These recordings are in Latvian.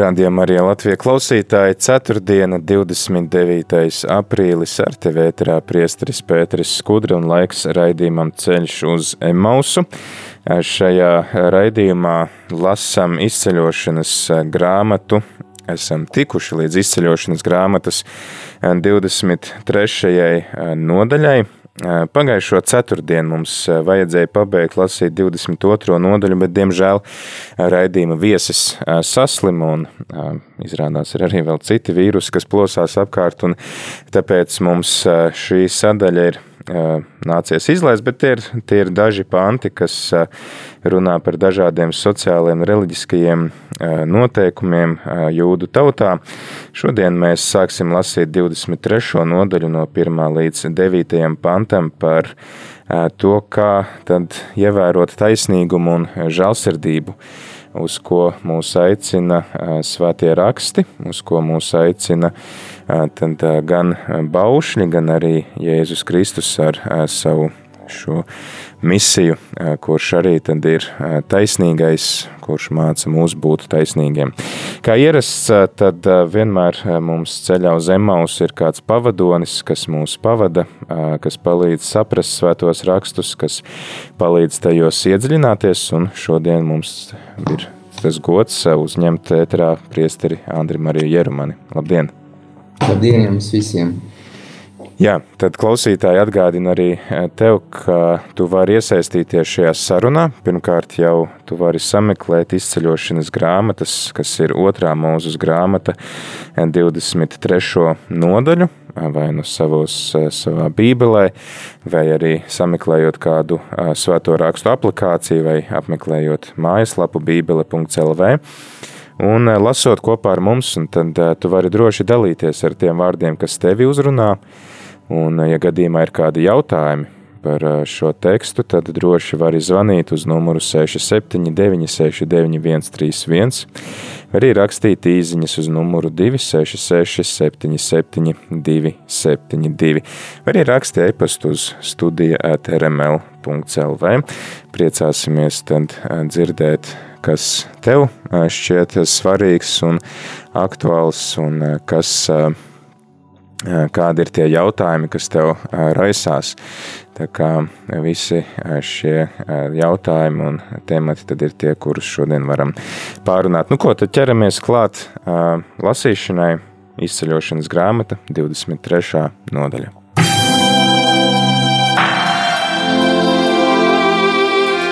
Radījumā arī Latvijas klausītāji 4. 29. aprīlis ar tevi ēterā priesteris Pēteris Skudra un laiks raidījumam ceļš uz Emausu. Šajā raidījumā lasam izceļošanas grāmatu. Esam tikuši līdz izceļošanas grāmatas 23. nodaļai, Pagājušo ceturtdienu mums vajadzēja pabeigt lasīt 22. nodaļu, bet, diemžēl, raidījuma viesis saslima un izrādās ir arī vēl citi vīrusi, kas plosās apkārt, un tāpēc mums šī sadaļa ir nācies izlaist, bet tie ir, tie ir daži panti, kas runā par dažādiem sociāliem, reliģiskajiem noteikumiem jūdu tautā. Šodien mēs sāksim lasīt 23. nodaļu no 1. līdz 9. pantam par to, kā tad ievērot taisnīgumu un žalsirdību uz ko mūs aicina svētie raksti, uz ko mūs aicina tad gan baušļi, gan arī Jēzus Kristus ar savu šo misiju, kurš arī tad ir taisnīgais, kurš māca mūs būt taisnīgiem. Kā ierasts, tad vienmēr mums ceļā uz Emaus ir kāds pavadonis, kas mūs pavada, kas palīdz saprast svētos rakstus, kas palīdz tajos iedziļināties, un šodien mums ir tas gods uzņemt ēterā priesteri Andri Mariju Jerumani. Labdien! Labdien jums visiem! Jā, tad klausītāji atgādina arī eh, tev, ka tu vari iesaistīties šajā sarunā. Pirmkārt, jau tu vari sameklēt izceļošanas grāmatas, kas ir otrā mūzes grāmata, 23. Eh, nodaļu, eh, vai nu savos, savā bībelē, vai arī sameklējot kādu svēto rakstu aplikāciju, vai apmeklējot mājaslapu bībele.lv. Un lasot kopā ar mums, tad tu vari droši dalīties ar tiem vārdiem, kas tevi uzrunā, Un, ja gadījumā ir kādi jautājumi par šo tekstu, tad droši var zvanīt uz numuru 679, 691, 31, vai arī rakstīt īsiņas uz numuru 266, 77, 272, vai arī rakstīt e-pastu uz studija at rml.lv. Priecāsimies tad dzirdēt, kas tev šķiet svarīgs un aktuāls un kas kādi ir tie jautājumi, kas tev raisās. Tā kā visi šie jautājumi un temati tad ir tie, kurus šodien varam pārunāt. Nu ko, tad ķeramies klāt lasīšanai, izceļošanas grāmata 23. nodaļa.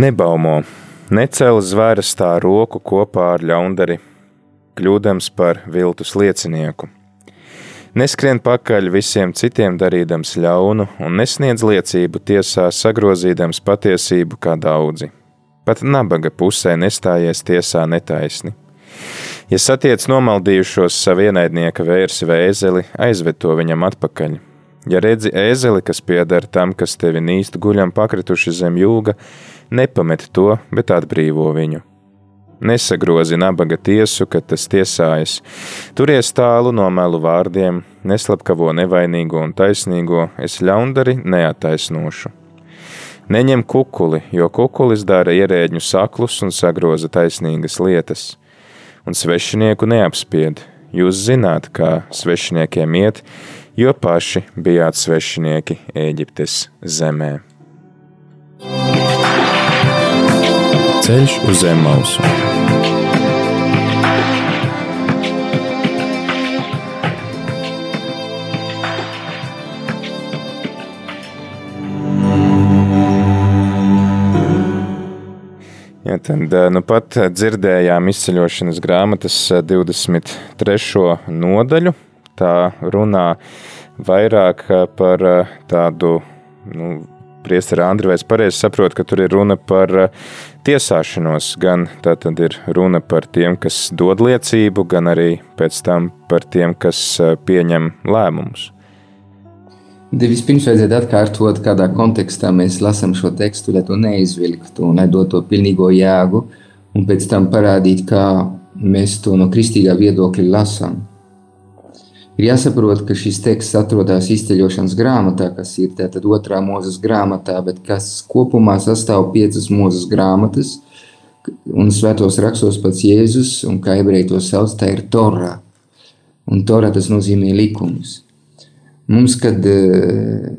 Nebaumo, necēl zvērstā roku kopā ar ļaundari kļūdams par viltus liecinieku. Neskrien pakaļ visiem citiem darīdams ļaunu un nesniedz liecību tiesā sagrozīdams patiesību kā daudzi. Pat nabaga pusē nestājies tiesā netaisni. Ja satiec nomaldījušos savu ienaidnieka vērsi vai ēzeli, aizved to viņam atpakaļ. Ja redzi ēzeli, kas pieder tam, kas tevi nīst guļam pakrituši zem jūga, nepamet to, bet atbrīvo viņu Nesagrozi nabaga tiesu, kad tas tiesājas. Turies tālu no melu vārdiem, neslapkavo nevainīgo un taisnīgo, es ļaundari neataisnošu. Neņem kukuli, jo kukulis dara ierēģņu saklus un sagroza taisnīgas lietas. Un svešinieku neapspied. Jūs zināt, kā svešiniekiem iet, jo paši bijāt svešinieki Ēģiptes zemē. Ceļš uz zem mausu. Ja, tad nu pat dzirdējām izceļošanas grāmatas 23. nodaļu. Tā runā vairāk par tādu, nu, priesteri Andri, vai es pareizi saprotu, ka tur ir runa par tiesāšanos. Gan tā tad ir runa par tiem, kas dod liecību, gan arī pēc tam par tiem, kas pieņem lēmumus. Vispirms vajadzētu atkārtot, kādā kontekstā mēs lasām šo tekstu, lai to neizvilktu un lai dotu to pilnīgo jēgu, un pēc tam parādīt, kā mēs to no kristīgā viedokļa lasām. Ir jāsaprot, ka šis teksts atrodas izceļošanas grāmatā, kas ir tātad otrā mūzes grāmatā, bet kas kopumā sastāv piecas mūzes grāmatas, un svētos rakstos pats Jēzus, un kā ebreji to sauc, tā ir Torā. Un Torā tas nozīmē likums. Mums, kad, eh,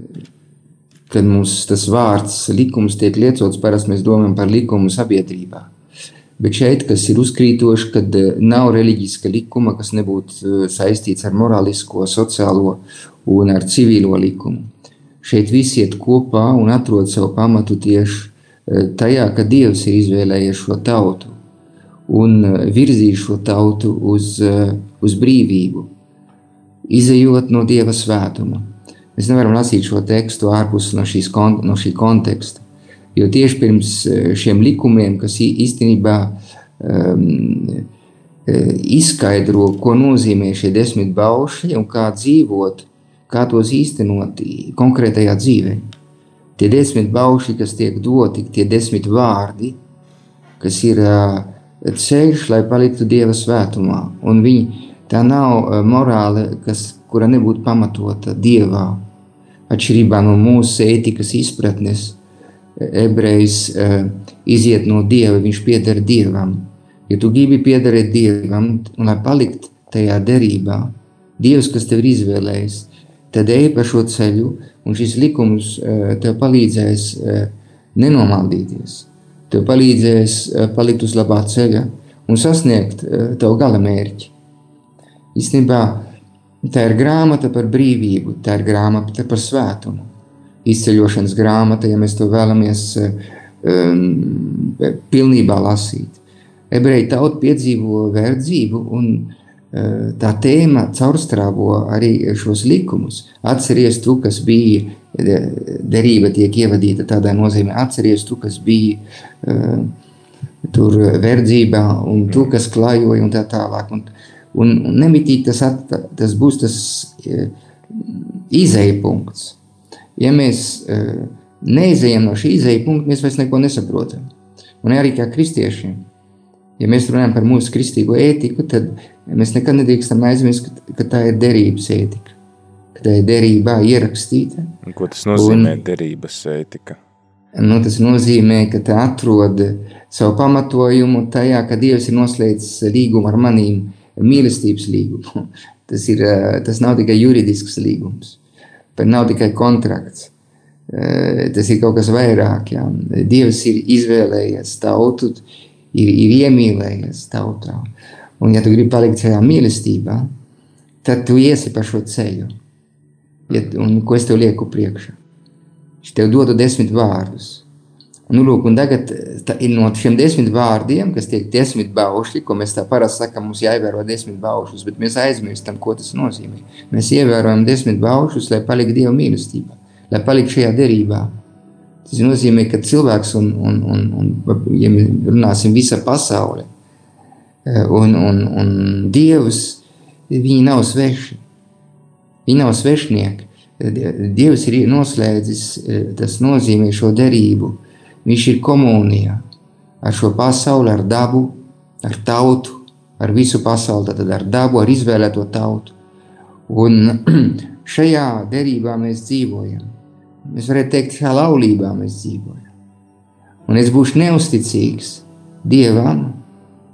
kad mums tas vārds likums tiek lietots, parasti mēs domājam par likumu sabiedrībā. Bet šeit, kas ir uzkrītoši, kad eh, nav reliģiska likuma, kas nebūtu eh, saistīts ar morālisko, sociālo un ar civilo likumu. Šeit viss iet kopā un atrod savu pamatu tieši tajā, ka Dievs ir izvēlējies šo tautu un virzījis šo tautu uz, uz brīvību izējot no Dieva svētuma. Mēs nevaram lasīt šo tekstu ārpus no, šīs, no šī konteksta. Jo tieši pirms eh, šiem likumiem, kas īstenībā um, izskaidro, ko nozīmē šie desmit baušļi un kā dzīvot, kā tos īstenot konkrētajā dzīvē. Tie desmit baušļi, kas tiek doti, tie desmit vārdi, kas ir uh, ceļš, lai paliktu Dieva svētumā. Un viņi Tā nav e, morāle, kas, kura nebūtu pamatota dievā. Atšķirībā no mūsu ētikas izpratnes, e, ebrejs uh, iziet no dieva, viņš pieder dievam. Ja tu gribi piederēt dievam, un lai palikt tajā derībā, dievs, kas tev ir izvēlējis, tad ej pa šo ceļu, un šis likums uh, tev palīdzēs uh, nenomaldīties. Tev palīdzēs palikt uz labā ceļa un sasniegt tavu gala mērķi. Īstenībā tā ir grāmata par brīvību, tā ir grāmata par svētumu. Izceļošanas grāmata, ja mēs to vēlamies um, pilnībā lasīt. Ebreji tauta piedzīvo verdzību, un uh, tā tēma caurstrāvo arī šos likumus. Atceries tu, kas bija, derība tiek ievadīta tādā nozīmē, atceries tu, kas bija uh, tur verdzībā, un tu, kas klajoja, un tā tālāk. Un, Un, un nemitīgi tas, at, tas būs tas e, izēja punkts. Ja mēs e, neizējam no šī izēja punkta, mēs vairs neko nesaprotam. Un arī kā kristiešiem. Ja mēs runājam par mūsu kristīgo ētiku, tad mēs nekad nedrīkstam aizmirst, ka, ka tā ir derības ētika. Ka tā ir derībā ierakstīta. Un ko tas nozīmē, un, derības ētika? Nu, tas nozīmē, ka tā atrod savu pamatojumu tajā, ka Dievs ir noslēdzis līgumu ar manīm, mīlestības līgumu. Tas, ir, eh, tas nav tikai juridisks līgums, bet nav tikai kontrakts. Eh, tas ir kaut kas vairāk. Jā. Dievs ir izvēlējies tautu, ir, ir iemīlējies tautā. Un, ja tu gribi palikt šajā mīlestībā, tad tu iesi pa šo ceļu. Ja, un ko es tev lieku priekšā? Es tev dodu desmit vārdus. Nu, lūk, tagad tā, no šiem desmit vārdiem, kas tiek desmit baušļi, ko mēs tā parasti sakām, mums jāievēro desmit baušļus, bet mēs aizmirstam, ko tas nozīmē. Mēs ievērojam desmit baušļus, lai paliktu Dieva mīlestībā, lai paliktu šajā derībā. Tas nozīmē, ka cilvēks un, un, un, un ja runāsim visa pasaule eh, un, un, un Dievs, viņi nav sveši. Viņi nav svešnieki. Dievs ir noslēdzis, eh, tas nozīmē šo derību, Viņš ir komunijā ar šo pasauli, ar dabu, ar tautu, ar visu pasauli, tad ar dabu, ar izvēlēto tautu. Un šajā derībā mēs dzīvojam. Mēs varētu teikt, šajā laulībā mēs dzīvojam. Un es būšu neusticīgs Dievam.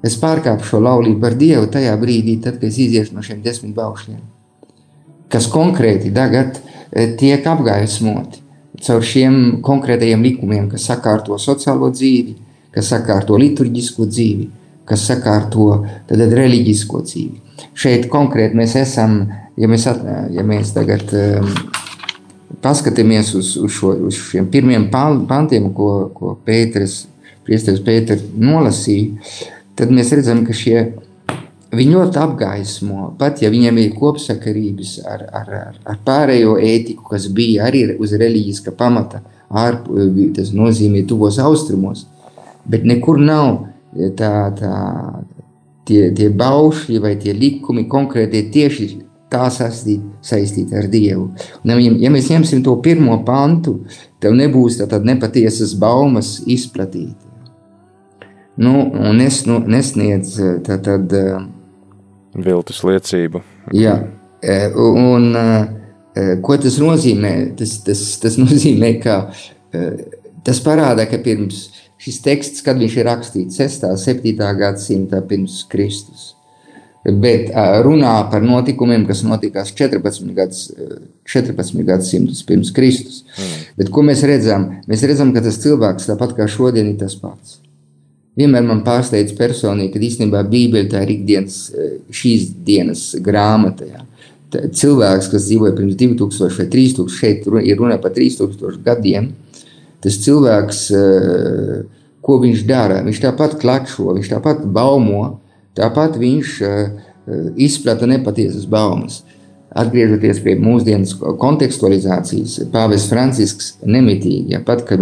Es pārkāpu šo laulību ar Dievu tajā brīdī, tad, kad es iziešu no šiem desmit baušļiem, kas konkrēti tagad tiek apgaismoti caur šiem konkrētajiem likumiem, kas sakārto sociālo dzīvi, kas sakārto liturģisko dzīvi, kas sakārto tad, reliģisko dzīvi. Šeit konkrēti mēs esam, ja mēs, at, ja mēs tagad um, paskatāmies uz, uz, šo, uz šiem pirmiem pantiem, ko, ko Pēters, priesteris Pēters nolasīja, tad mēs redzam, ka šie viņi ļoti apgaismo, pat ja viņiem ir kopsakarības ar, ar, ar, ar pārējo ētiku, kas bija arī uz reliģiska pamata, ārpus, tas nozīmē tuvos austrumos, bet nekur nav tā, tā, tie, tie baušļi vai tie likumi konkrēti tieši tā saistīti ar Dievu. Un, ja mēs ņemsim to pirmo pantu, tev nebūs tātad nepatiesas baumas izplatīt. Nu, un es nu, nesniedz tātad... Viltus liecību. Jā, e, un e, ko tas nozīmē? Tas, tas, tas nozīmē, ka e, tas parāda, ka pirms šis teksts, kad viņš ir rakstīts 6. un 7. gadsimta pirms Kristus, bet runā par notikumiem, kas notikās 14 gadus, 14 gadsimtus pirms Kristus. Mm. Bet ko mēs redzam? Mēs redzam, ka tas cilvēks, tāpat kā šodien, ir tas pats. Vienmēr man pārsteidz personīgi, ka īstenībā Bībele tā ir ikdienas, šīs dienas grāmata. Jā. Cilvēks, kas dzīvoja pirms 2000 vai 3000, šeit ir runa par 3000 gadiem, tas cilvēks, ko viņš dara, viņš tāpat klakšo, viņš tāpat baumo, tāpat viņš izplata nepatiesas baumas. Atgriežoties pie mūsdienas kontekstualizācijas, Pāvests Francisks nemitīgi, ja pat, kad,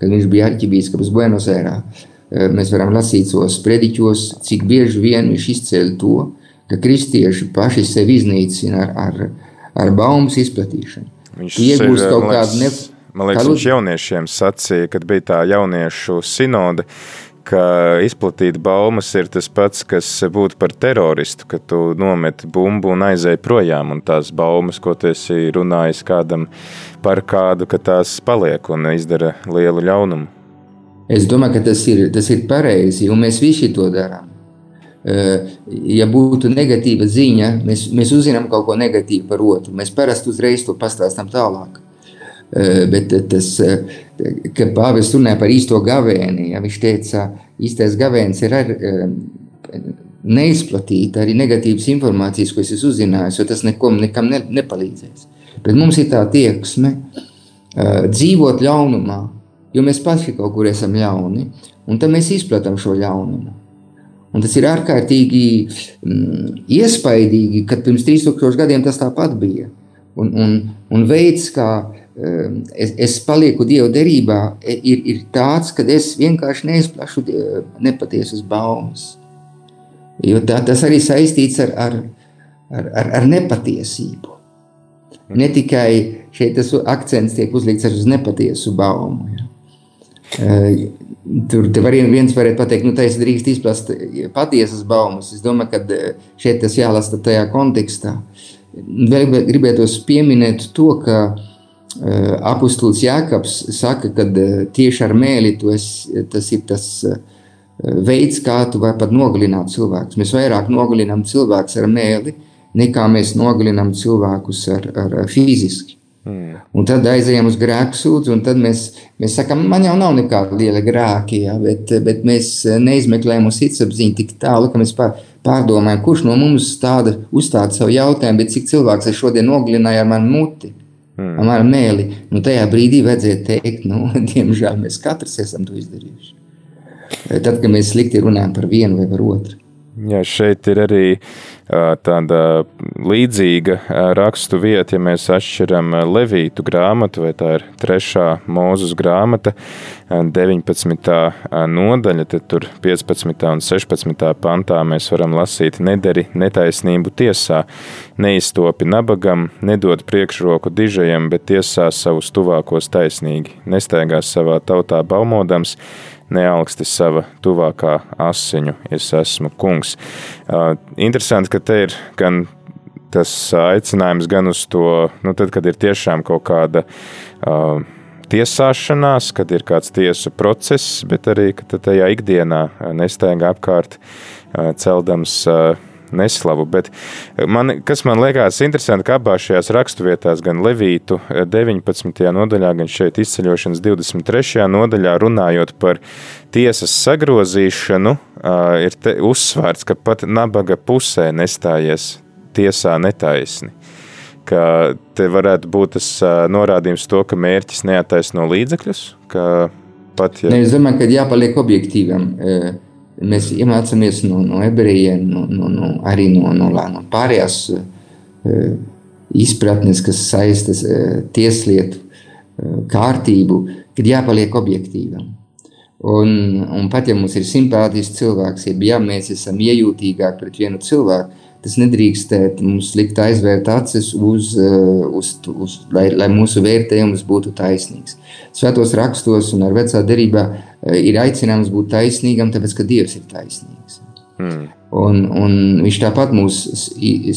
kad viņš bija arķibīskaps Buenos Aires, Eh, mēs varam lasīt tos prediķos, cik bieži vien viņš izceļ to, ka kristieši paši sevi iznīcina ar, ar, ar baumas izplatīšanu. Viņš iegūst kaut kādu ne... Man liekas, viņš jauniešiem sacīja, kad bija tā jauniešu sinode, ka izplatīt baumas ir tas pats, kas būtu par teroristu, ka tu nometi bumbu un aizēji projām, un tās baumas, ko tu esi runājis kādam par kādu, ka tās paliek un izdara lielu ļaunumu. Es domāju, ka tas ir, tas ir pareizi, un mēs visi to darām. Eh, ja būtu negatīva ziņa, mēs, mēs uzzinām kaut ko negatīvu par otru. Mēs parasti uzreiz to pastāstām tālāk. Eh, bet tas, eh, kad Pāvils runāja par īsto gavēni, ja viņš teica, īstais gavēns ir ar, neizplatīt arī negatīvas informācijas, ko es esmu uzzinājis, jo tas neko, nekam ne, nepalīdzēs. Bet mums ir tā tieksme dzīvot ļaunumā, jo mēs paši kaut kur esam ļauni, un tad mēs izplatām šo ļaunumu. Un tas ir ārkārtīgi mm, iespaidīgi, kad pirms 3000 gadiem tas tāpat bija. Un, un, un veids, kā um, es, es palieku Dieva derībā, e, ir, ir tāds, ka es vienkārši neizplašu nepatiesas baumas. Jo tā, tas arī saistīts ar, ar, ar, ar, ar nepatiesību. Ne tikai šeit tas akcents tiek uzlikts uz nepatiesu baumu. Ja. Tur var viens varētu pateikt, nu, tas drīkst izplast patiesas baumas. Es domāju, ka šeit tas jālasa tajā kontekstā. Vēl gribētos pieminēt to, ka uh, apustulis Jākaps saka, ka uh, tieši ar mēli esi, tas ir tas uh, veids, kā tu vari pat nogalināt cilvēkus. Mēs vairāk nogalinām cilvēkus ar mēli, nekā mēs nogalinām cilvēkus ar, ar, ar fiziski. Mm. Un tad aizējām uz grēku sūdzu, un tad mēs, mēs sakām, man jau nav nekāda liela grēka, ja, bet, bet mēs neizmeklējam uz sirdsapziņu tik tālu, ka mēs pārdomājam, kurš no mums tāda uzstāda savu jautājumu, bet cik cilvēks es šodien nogalināju ar manu muti, mm. ar manu mēli. Nu, tajā brīdī vajadzēja teikt, nu, diemžēl mēs katrs esam to izdarījuši. Tad, kad mēs slikti runājam par vienu vai par otru. Jā, šeit ir arī tāda līdzīga rakstu vieta, ja mēs atšķiram Levītu grāmatu, vai tā ir trešā mūzes grāmata, 19. nodaļa, tad tur 15. un 16. pantā mēs varam lasīt nedari netaisnību tiesā, neiztopi nabagam, nedod priekšroku dižajam, bet tiesā savus tuvākos taisnīgi, nestaigās savā tautā baumodams, neaugsti sava tuvākā asiņu, es esmu kungs. Interesanti, ka te ir gan tas aicinājums, gan uz to, nu, tad, kad ir tiešām kaut kāda uh, tiesāšanās, kad ir kāds tiesu process, bet arī, ka tajā ikdienā nestaigā apkārt uh, celdams uh, neslavu. Bet man, kas man liekas interesanti, ka abās šajās raksturvietās, gan Levītu 19. nodaļā, gan šeit izceļošanas 23. nodaļā, runājot par tiesas sagrozīšanu, ir uzsvērts, ka pat nabaga pusē nestājies tiesā netaisni ka te varētu būt tas norādījums to, ka mērķis neataisno līdzekļus. Pat, ja... ne, es domāju, ka jāpaliek objektīvam. Mēs iemācāmies no, no ebrejiem, no, no, no, arī no, no, no pārējās izpratnes, kas saistas tieslietu kārtību, kad jāpaliek objektīvam. Un, un pat ja mums ir simpātisks cilvēks, ja mēs esam iejūtīgāki pret vienu cilvēku, tas nedrīkstētu mums likt aizvērt acis, uz, uz, uz, lai, lai mūsu vērtējums būtu taisnīgs. Svētos rakstos un ar vecā derībā ir aicinājums būt taisnīgam, tāpēc, ka Dievs ir taisnīgs. Hmm. Un, un viņš tāpat mūs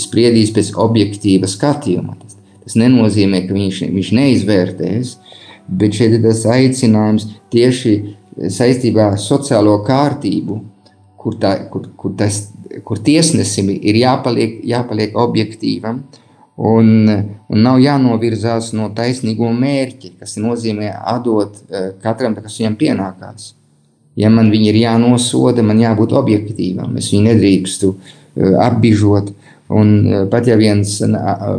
spriedīs pēc objektīva skatījuma. Tas, tas nenozīmē, ka viņš, viņš neizvērtēs, bet šeit ir tas aicinājums tieši saistībā ar sociālo kārtību, kur, tā, kur, kur tas kur tiesnesim ir jāpaliek, jāpaliek objektīvam un, un nav jānovirzās no taisnīgo mērķa, kas nozīmē atdot uh, katram, kas viņam pienākās. Ja man viņi ir jānosoda, man jābūt objektīvam. Es viņu nedrīkstu uh, apbižot. Un uh, pat ja viens,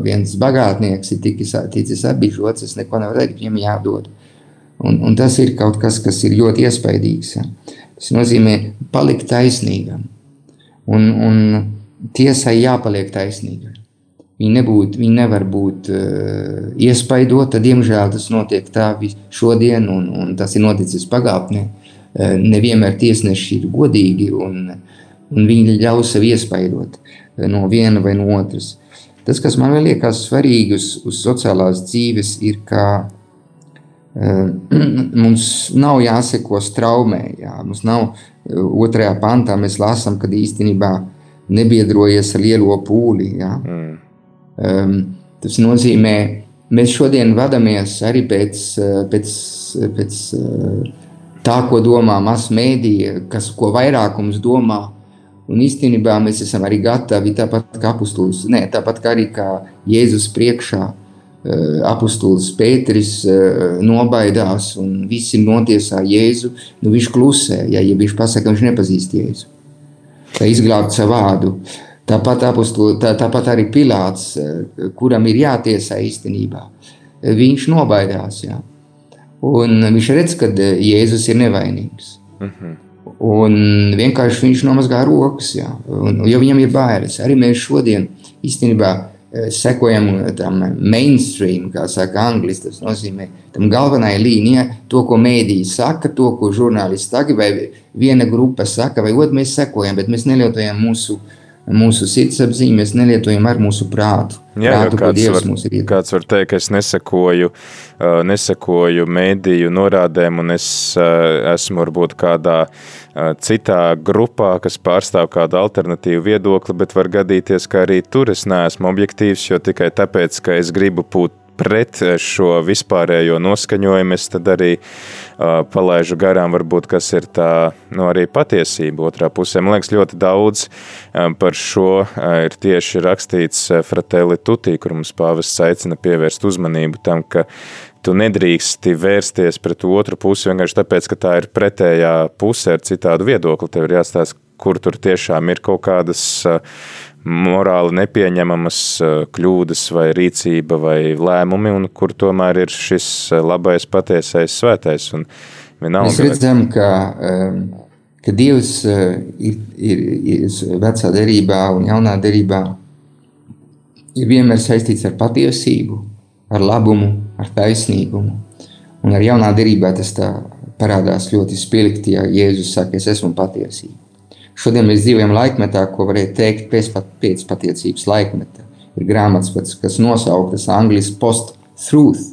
viens bagātnieks ir ticis, ticis apbižots, es neko nevaru teikt, viņam jādod. Un, un tas ir kaut kas, kas ir ļoti iespaidīgs. Tas nozīmē palikt taisnīgam. Un, un tiesai jāpaliek taisnīgai. Viņa, nebūt, viņa nevar būt uh, iespaidota. Diemžēl tas notiek tā šodien, un, un tas ir noticis pagātnē. Uh, nevienmēr tiesneši ir godīgi, un, un viņi ļauj sev iespaidot uh, no viena vai no otras. Tas, kas man liekas svarīgi uz, uz sociālās dzīves, ir, ka uh, mums nav jāseko straumē. Jā. Mums nav otrajā pantā mēs lasām, kad īstenībā nebiedrojies ar lielo pūli. Ja? Mm. Um, tas nozīmē, mēs šodien vadāmies arī pēc, pēc, pēc tā, ko domā masu mēdīja, kas, ko vairākums domā. Un īstenībā mēs esam arī gatavi tāpat kā apustulis, ne, tāpat kā arī kā Jēzus priekšā Eh, apustulis Pēteris eh, nobaidās un visi notiesā Jēzu, nu viņš klusē, ja, ja viņš pasaka, ka viņš nepazīst Jēzu. Tā izglābt savu vārdu. Tāpat, apustuli, tā, tāpat arī Pilāts, eh, kuram ir jātiesā īstenībā, viņš nobaidās. Jā. Un viņš redz, ka Jēzus ir nevainīgs. Mm -hmm. Un vienkārši viņš nomazgā rokas, jā, un, jo viņam ir bailes. Arī mēs šodien īstenībā Eh, sekojam tam mainstream, kā saka angļuiski. Tas nozīmē, tam galvenajai līnijai, to, ko mēdīji saka, to, ko žurnālisti saka, vai viena grupa saka, vai otru mēs sekojam, bet mēs nelietojam mūsu, mūsu sirdsapziņu, mēs nelietojam ar mūsu prātu. Jā, prātu, kāds, var, kāds var teikt, ka es nesekoju, uh, nesekoju mēdīju norādēm, un es uh, esmu varbūt kādā uh, citā grupā, kas pārstāv kādu alternatīvu viedokli, bet var gadīties, ka arī tur es neesmu objektīvs, jo tikai tāpēc, ka es gribu būt pret šo vispārējo noskaņojumu, es tad arī uh, palaižu garām, varbūt, kas ir tā nu, arī patiesība otrā pusē. Man liekas, ļoti daudz um, par šo uh, ir tieši rakstīts Fratelli Tutti, kur mums pāvests aicina pievērst uzmanību tam, ka tu nedrīksti vērsties pret otru pusi vienkārši tāpēc, ka tā ir pretējā puse ar citādu viedokli. Tev ir jāstāsta, kur tur tiešām ir kaut kādas morāli nepieņemamas kļūdas vai rīcība vai lēmumi, un kur tomēr ir šis labais, patiesais, svētais. Un vienalga, Mēs redzam, ka, ka Dievs ir, ir, ir vecā derībā un jaunā derībā ir vienmēr saistīts ar patiesību, ar labumu, ar taisnīgumu. Un ar jaunā derībā tas parādās ļoti spilgti, ja Jēzus saka, es esmu patiesība. Šodien mēs dzīvojam laikmetā, ko varētu teikt pēc, pēc patiesības laikmeta. Ir grāmatas, kas nosauktas angļuiski post-truth,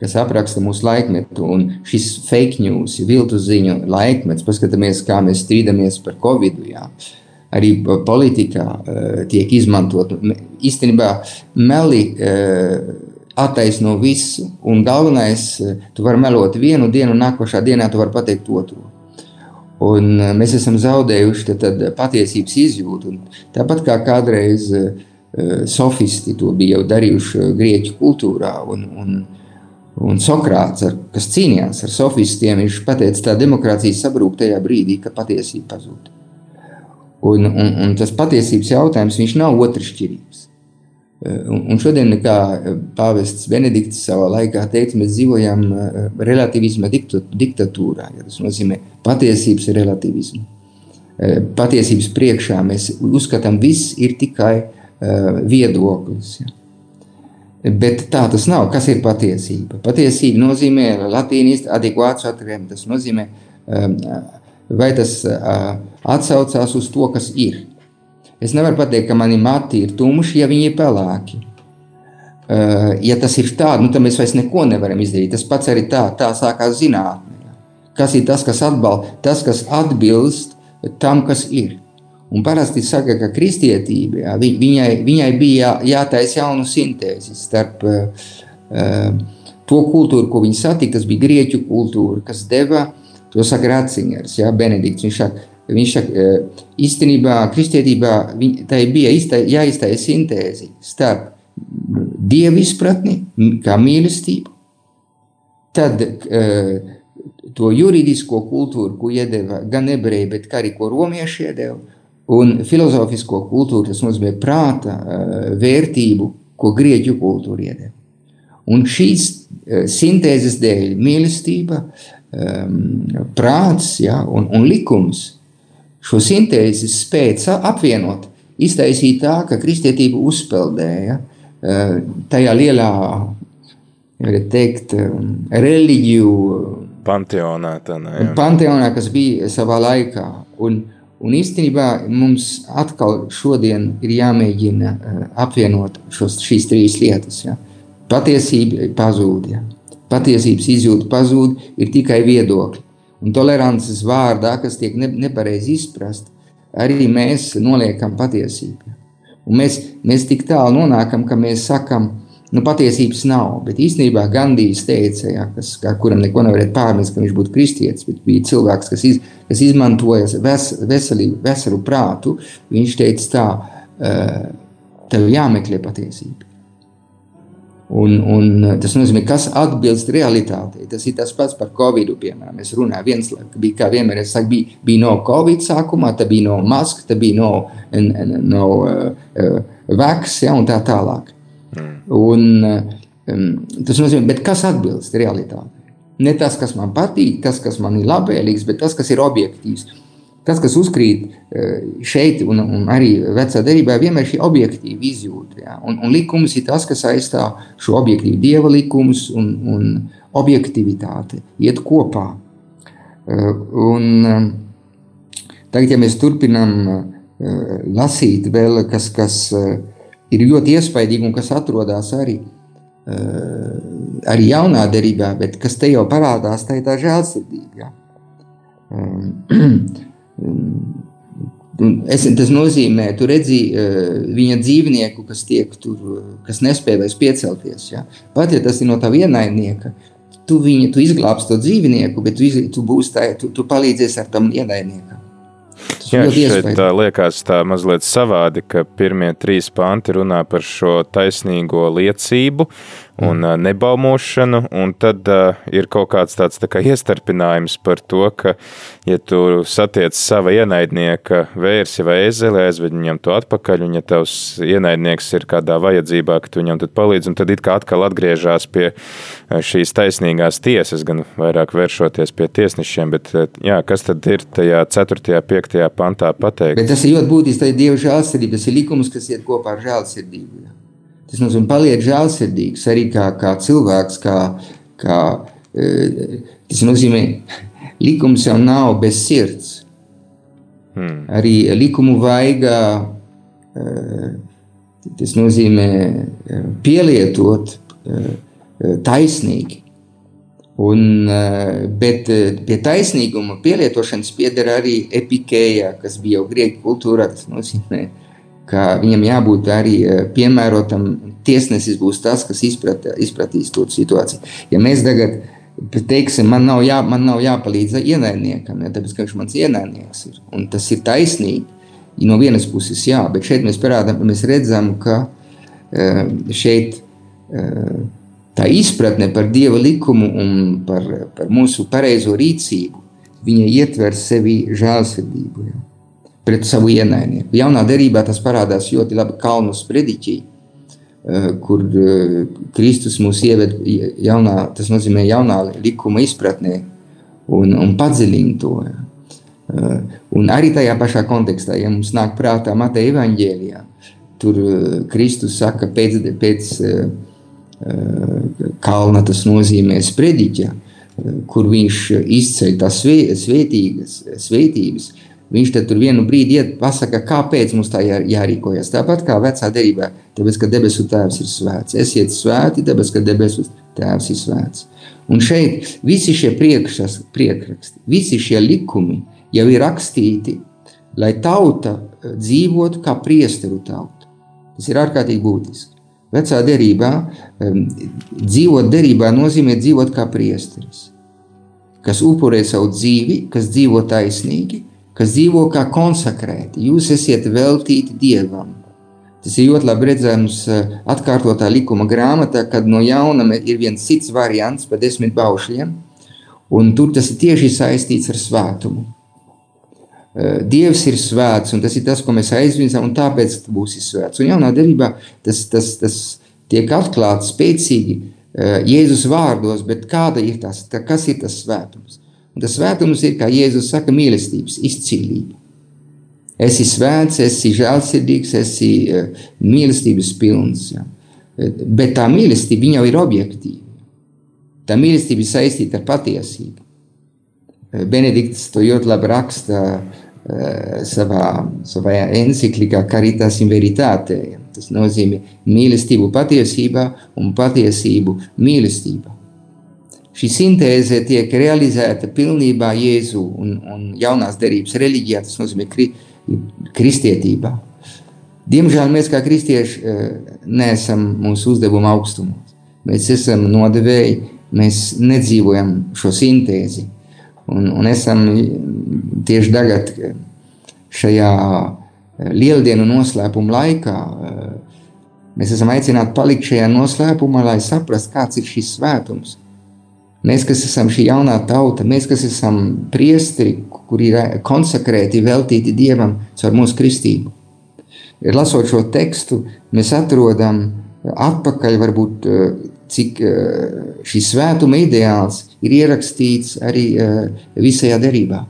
kas apraksta mūsu laikmetu. Un šis fake news, viltu ziņu laikmets, paskatāmies, kā mēs strīdamies par covid. Jā. Arī politikā uh, tiek izmantot. Īstenībā meli uh, attaisno visu. Un galvenais, tu vari melot vienu dienu, nākošā dienā tu vari pateikt otru. Un mēs esam zaudējuši tad, tad patiesības izjūtu. Un tāpat kā kādreiz sofisti to bija jau darījuši grieķu kultūrā. Un, un, un Sokrāts, ar, kas cīnījās ar sofistiem, viņš teica, ka demokrātija sabrūk tajā brīdī, kad patiesība pazūd. Un, un, un tas patiesības jautājums nav otršķirības. Un, šodien, kā pāvests Benedikts savā laikā teica, mēs dzīvojam relativisma diktatūrā. Ja tas nozīmē, patiesības ir relativisms. Patiesības priekšā mēs uzskatām, ka viss ir tikai viedoklis. Ja. Bet tā tas nav. Kas ir patiesība? Patiesība nozīmē latīniski adekvāts atriem. Tas nozīmē, vai tas atsaucās uz to, kas ir. Es nevaru pateikt, ka mani mati ir tumši, ja viņi ir pelēki. Uh, ja tas ir tā, nu, tad mēs vairs neko nevaram izdarīt. Tas pats arī tā, tā sākās zinātnē. Kas ir tas, kas atbalsta, tas, kas atbilst tam, kas ir. Un parasti saka, ka kristietība, jā, viņai, viņai bija jā, jātaisa jaunu sintēzi starp uh, to kultūru, ko viņi satika. Tas bija grieķu kultūra, kas deva, to saka Ratzingers, jā, Benedikts. Viņš saka, Viņš saka, īstenībā kristietībā tai bija jāiztaisa sintēzi starp dievu izpratni, kā mīlestību, tad to juridisko kultūru, ko iedeva gan ebreji, bet arī ko romieši iedeva, un filozofisko kultūru, tas nozīmē prāta vērtību, ko grieķu kultūra iedeva. Un šīs sintēzes dēļ mīlestība, prāts ja, un, un likums – šo sintēzi spēja apvienot, iztaisīt tā, ka kristietība uzpeldēja eh, tajā lielā, teikt, eh, reliģiju panteonā, tā, ne, jā. panteonā, kas bija savā laikā. Un, un īstenībā mums atkal šodien ir jāmēģina eh, apvienot šos, šīs trīs lietas. Ja. Patiesība pazūd, ja. patiesības izjūta pazūd, ir tikai viedokļi un tolerances vārdā, kas tiek ne, nepareizi izprast, arī mēs noliekam patiesību. Un mēs, mēs tik tālu nonākam, ka mēs sakam, nu, patiesības nav. Bet īstenībā Gandijs teica, ja, kas, kuram neko nevarētu pārmest, ka viņš būtu kristietis, bet bija cilvēks, kas, iz, kas izmantoja ves, veselību, veselu prātu. Viņš teica tā, tev jāmeklē patiesība. Un, un tas nozīmē, kas atbilst realitātei. Tas ir tas pats par Covid. Piemēram, es runāju, viens bija, kā vienmēr es saku, bija, bija no Covid sākumā, tad bija no maska, tad bija no, no uh, veks, ja, un tā tālāk. Mm. Un, um, tas nozīmē, kas atbilst realitātei? Ne tas, kas man patīk, tas, kas man ir labvēlīgs, bet tas, kas ir objektīvs. Tas, kas uzkrīt eh, šeit, un, un arī vecā derībā, vienmēr ir objektīva izjūta. Ja? Un, un likums ir tas, kas aizstāv šo objektīvu dieva likumus un, un objektivitāti, iet kopā. Eh, un, eh, tagad, ja mēs turpinām lasīt vēl, kas, kas ir ļoti iespaidīgi un kas atrodas arī, arī jaunā derībā, bet kas te jau parādās, tā ir tā žēlsirdība. Ja? Es, tas nozīmē, tu redzi uh, viņa dzīvnieku, kas, tiek tur, kas nespēj vairs piecelties. Ja? Pat ja tas ir no tā ienaidnieka, tu viņu tu izglābsi to dzīvnieku, bet tu, iz, tu, tā, tu, tu palīdzēsi ar tam ienaidniekam. Jā, šeit tā liekas tā mazliet savādi, ka pirmie trīs panti runā par šo taisnīgo liecību, un mm. nebaumošanu, un tad uh, ir kaut kāds tāds tā kā iestarpinājums par to, ka, ja tu satiec sava ienaidnieka vērsi vai ezeli, aizved viņam to atpakaļ, un ja tavs ienaidnieks ir kādā vajadzībā, ka tu viņam tad palīdz, un tad it kā atkal atgriežās pie šīs taisnīgās tiesas, gan vairāk vēršoties pie tiesnešiem, bet jā, kas tad ir tajā 4. 5. pantā pateikt? Bet tas ir ļoti būtiski, tā ir Dieva žēlsirdība, tas ir likums, kas iet kopā ar žēlsirdību. Tas nozīmē, paliek žēlsirdīgs arī kā, kā cilvēks. Kā, kā, e, tas nozīmē, likums jau nav bez sirds. Hmm. Arī likumu vajag, e, tas nozīmē e, pielietot taisnīgi. Un, bet pie taisnīguma pielietošanas pieder arī epikēja, kas bija jau grieķu kultūrā. Tas nozīmē, ka viņam jābūt arī eh, piemērotam. Tiesnesis būs tas, kas izprat, izpratīs to situāciju. Ja mēs tagad teiksim, man nav, jā, man nav jāpalīdz ienaidniekam, ja, tāpēc, ka viņš mans ienaidnieks ir. Un tas ir taisnīgi. No vienas puses, jā, bet šeit mēs parādām, mēs redzam, ka uh, šeit uh, tā izpratne par Dieva likumu un par, par mūsu pareizo rīcību, viņa ietver sevi žēlsirdību ja, pret savu ienaidnieku. Jaunā derībā tas parādās ļoti labi Kalnu sprediķī, Eh, kur eh, Kristus mūs ieved jaunā, tas nozīmē jaunā likuma izpratnē un, un padziļina to. Eh, un arī tajā pašā kontekstā, ja mums nāk prātā Mateja evaņģēlijā, tur Kristus saka pēc, pēc kalna tas nozīmē sprediķa, kur viņš izceļ tās svētīgas, svētības, Viņš tur vienu brīdi iet, pasaka, kāpēc mums tā jā, jārīkojas. Tāpat kā vecā derībā, tāpēc, ka debesu tēvs ir svēts. Esiet svēti, tāpēc, ka debesu tēvs ir svēts. Un šeit visi šie priekšas, priekraksti, visi šie likumi jau ir rakstīti, lai tauta eh, dzīvotu kā priesteru tauta. Tas ir ārkārtīgi būtiski. Vecā derībā um, dzīvot derībā nozīmē dzīvot kā priesteris, kas upurē savu dzīvi, kas dzīvo taisnīgi, kas dzīvo kā konsekrēti. Jūs esat veltīti Dievam. Tas ir ļoti labi redzams eh, atkārtotā likuma grāmatā, kad no jauna ir viens cits variants par desmit baušļiem, un tur tas ir tieši saistīts ar svētumu. Eh, Dievs ir svēts, un tas ir tas, ko mēs aizvirzām, un tāpēc būs svēts. Un jaunā derībā tas, tas, tas tiek atklāts spēcīgi eh, Jēzus vārdos, bet kāda ir tas, kas ir tas svētums? Un tas svētums ir, kā Jēzus saka, mīlestības izcīlība. Esi svēts, esi žēlsirdīgs, esi uh, mīlestības pilns. Ja. Bet tā mīlestība jau ir objektīva. Tā mīlestība ir saistīta ar patiesību. Benedikts to ļoti labi raksta uh, savā, savā encyklikā Caritas in Veritate. Tas nozīmē mīlestību patiesībā un patiesību mīlestībā šī sintēze tiek realizēta pilnībā Jēzu un, un jaunās derības reliģijā, tas nozīmē kri, kristietībā. Diemžēl mēs kā kristieši eh, neesam mūsu uzdevuma augstumos. Mēs esam nodevēji, mēs nedzīvojam šo sintēzi. Un, un esam tieši tagad eh, šajā eh, lieldienu noslēpuma laikā, mēs esam aicināti palikt šajā noslēpumā, lai saprastu, kāds ir šis svētums Mēs, kas esam šī jaunā tauta, mēs, kas esam priesteri, kuri ir konsekrēti, veltīti Dievam caur mūsu kristību. Lasot šo tekstu, mēs atrodam atpakaļ, varbūt, eh, cik eh, šis svētuma ideāls ir ierakstīts arī eh, visajā derībā.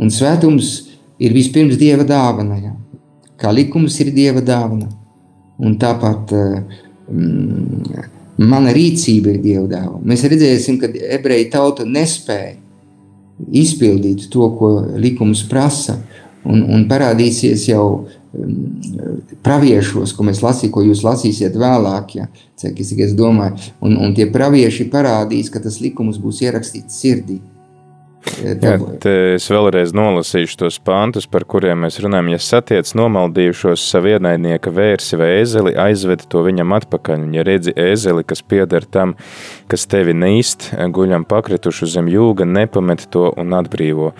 Un svētums ir vispirms Dieva dāvana, ja? kā likums ir Dieva dāvana. Un tāpat mm, Mana rīcība ir Dieva dāvana. Mēs redzēsim, ka ebreju tauta nespēja izpildīt to, ko likums prasa, un, un parādīsies jau um, praviešos, ko mēs lasījām, ko jūs lasīsiet vēlāk. Ja, cik es domāju, un, un tie pravieši parādīs, ka tas likums būs ierakstīts sirdī. Jā, es vēlreiz nolasīšu tos pantus, par kuriem mēs runājam. Ja satiec nomaldījušos savu ienaidnieka vērsi vai ēzeli, aizved to viņam atpakaļ. Ja redzi ēzeli, kas pieder tam, kas tevi neīst, guļam pakritušu zem jūga, nepamet to un atbrīvo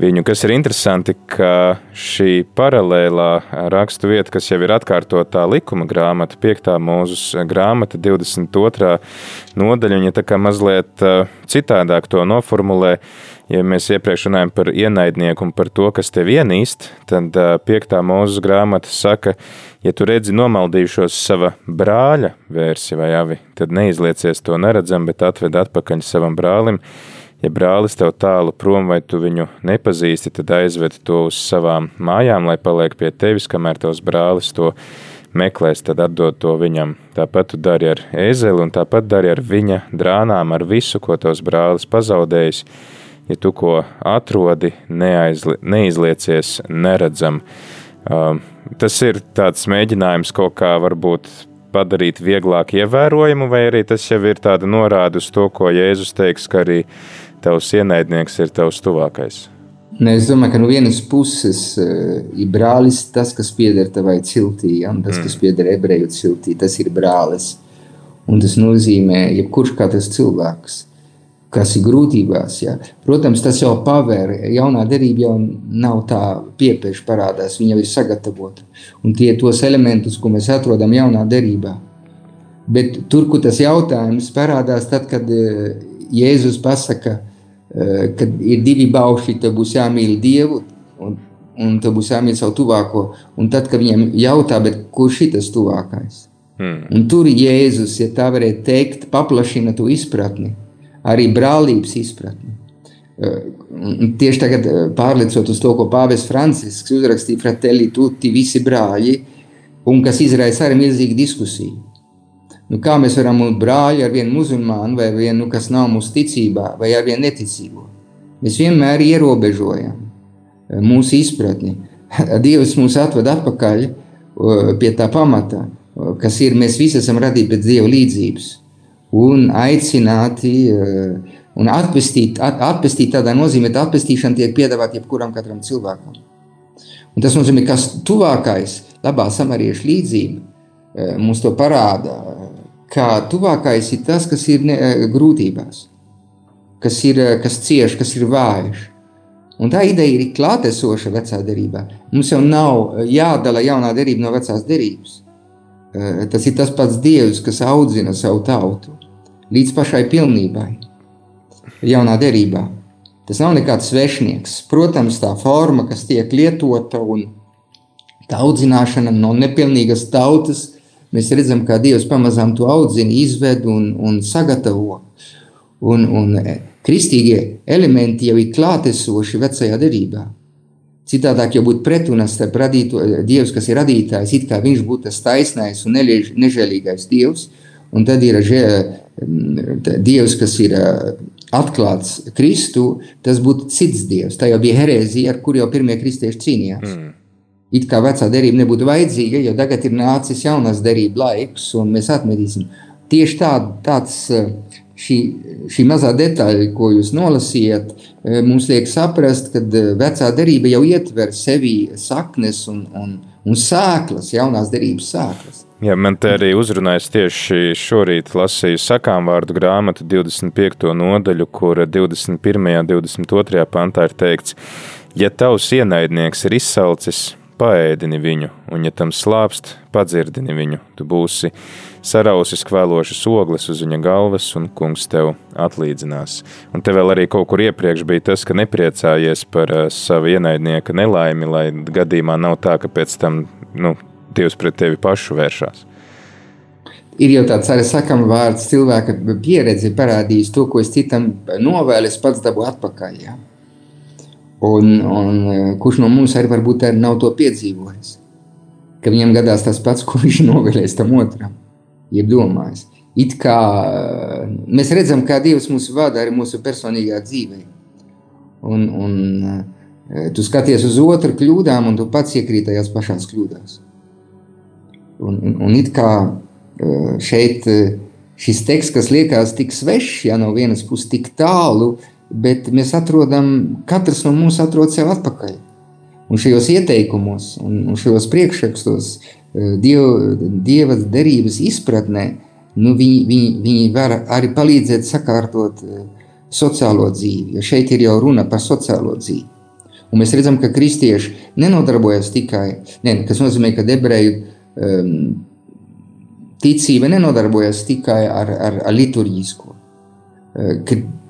viņu. Kas ir interesanti, ka šī paralēlā rakstu vieta, kas jau ir atkārtotā likuma grāmata, 5. mūzus grāmata, 22. nodaļa, viņa tā kā mazliet citādāk to noformulē ja mēs iepriekš runājam par ienaidnieku un par to, kas tev ienīst, tad piektā mūzes grāmata saka, ja tu redzi nomaldījušos sava brāļa vērsi vai avi, tad neizliecies to neredzam, bet atved atpakaļ savam brālim. Ja brālis tev tālu prom vai tu viņu nepazīsti, tad aizved to uz savām mājām, lai paliek pie tevis, kamēr tavs brālis to meklēs, tad atdod to viņam. Tāpat tu dari ar ēzeli un tāpat dari ar viņa drānām, ar visu, ko tavs brālis pazaudējis ja tu ko atrodi, neaizli, neizliecies neredzam. Um, tas ir tāds mēģinājums kaut kā varbūt padarīt vieglāk ievērojamu, vai arī tas jau ir tāda norāde uz to, ko Jēzus teiks, ka arī tavs ienaidnieks ir tavs tuvākais. Ne, es domāju, ka no vienas puses uh, ir brālis tas, kas pieder tavai ciltī, ja, un tas, mm. kas pieder ebreju ciltī, tas ir brālis. Un tas nozīmē, ja kurš kā tas cilvēks, kas ir grūtībās. Ja. Protams, tas jau pavēr, jaunā derība jau nav tā piepieši parādās, viņa jau ir sagatavota. Un tie tos elementus, ko mēs atrodam jaunā derībā. Bet tur, kur tas jautājums parādās, tad, kad eh, Jēzus pasaka, eh, ka ir divi bauši, tad būs jāmīl Dievu, un, un tad būs jāmīl savu tuvāko. Un tad, kad viņiem jautā, kurš ir tas tuvākais? Hmm. Un tur Jēzus, ja tā varētu teikt, paplašina to izpratni arī brālības izpratni. Un tieši tagad, pārlicot uz to, ko Pāvils Francisks uzrakstīja Fratelli Tutti, visi brāļi, un kas izraisa arī milzīgu diskusiju. Nu, kā mēs varam būt brāļi ar vienu musulmānu, vai vienu, nu, kas nav mūsu ticībā, vai ar vienu neticīgo? Mēs vienmēr ierobežojam mūsu izpratni. Dievs mūs atved atpakaļ pie tā pamata, kas ir, mēs visi esam radīti pēc Dieva līdzības un aicināti un atpestīt, at, atpestīt tādā nozīmē, ka atpestīšana tiek piedāvāta jebkuram katram cilvēkam. Un tas nozīmē, ka tuvākais, labā samariešu līdzība mums to parāda, ka tuvākais ir tas, kas ir ne, uh, grūtībās, kas ir kas cieš, kas ir vājš. Un tā ideja ir klātesoša vecā derībā. Mums jau nav jādala jaunā derība no vecās derības. Tas ir tas pats Dievs, kas audzina savu tautu līdz pašai pilnībai, jaunā derībā. Tas nav nekāds svešinieks. Protams, tā forma, kas tiek lietota un tā audzināšana no nepilnīgas tautas, mēs redzam, kā Dievs pamazām to audzina, izved un, un sagatavo. Un, un kristīgie elementi jau ir klātesoši vecajā derībā. Citādāk jau būtu pretrunas starp radīto Dievs, kas ir radītājs, it kā viņš būtu tas taisnais un nežēlīgais Dievs, un tad ir Dievs, kas ir atklāts Kristu, tas būtu cits Dievs. Tā jau bija herēzija, ar kur jau pirmie kristieši cīnījās. Mm. It kā vecā derība nebūtu vajadzīga, jo tagad ir nācis jaunās derības laiks, un mēs atmetīsim. Tieši tā, tāds šī, šī mazā detaļa, ko jūs nolasījāt, mums liek saprast, ka vecā derība jau ietver sevi saknes un, un, un sēklas, jaunās derības sēklas. Jā, man te arī uzrunājas tieši šorīt lasīju sakām vārdu grāmatu 25. nodaļu, kur 21. un 22. pantā ir teikts, ja tavs ienaidnieks ir izsalcis, paēdini viņu, un ja tam slāpst, padzirdini viņu, tu būsi sarausis kvēlošas ogles uz viņa galvas, un kungs tev atlīdzinās. Un te vēl arī kaut kur iepriekš bija tas, ka nepriecājies par uh, savu ienaidnieka nelaimi, lai gadījumā nav tā, ka pēc tam, nu, Dievs pret tevi pašu vēršās. Ir jau tāds arī sakām vārds, cilvēka pieredze parādījis to, ko es citam novēlu, es pats dabūju atpakaļ. Ja? Un, un kurš no mums arī varbūt arī nav to piedzīvojis? Ka viņam gadās tas pats, ko viņš novēlēs tam otram, jeb domājis. It kā mēs redzam, kā Dievs mūs vada arī mūsu personīgā dzīvē. Un, un tu skaties uz otru kļūdām, un tu pats iekrīt tajās pašās kļūdās. Un, un, un it kā šeit šis teksts, kas liekas tik svešs, ja no vienas puses tik tālu, bet mēs atrodam, katrs no mums atrod sev atpakaļ. Un šajos ieteikumos, un, un šajos priekšrakstos, Dieva, dieva derības izpratnē, nu, viņi, viņi, viņi var arī palīdzēt sakārtot sociālo dzīvi, jo šeit ir jau runa par sociālo dzīvi. Un mēs redzam, ka kristieši nenodarbojas tikai, ne, kas nozīmē, ka ebreju um, ticība nenodarbojas tikai ar, ar, ar liturģisko. Uh,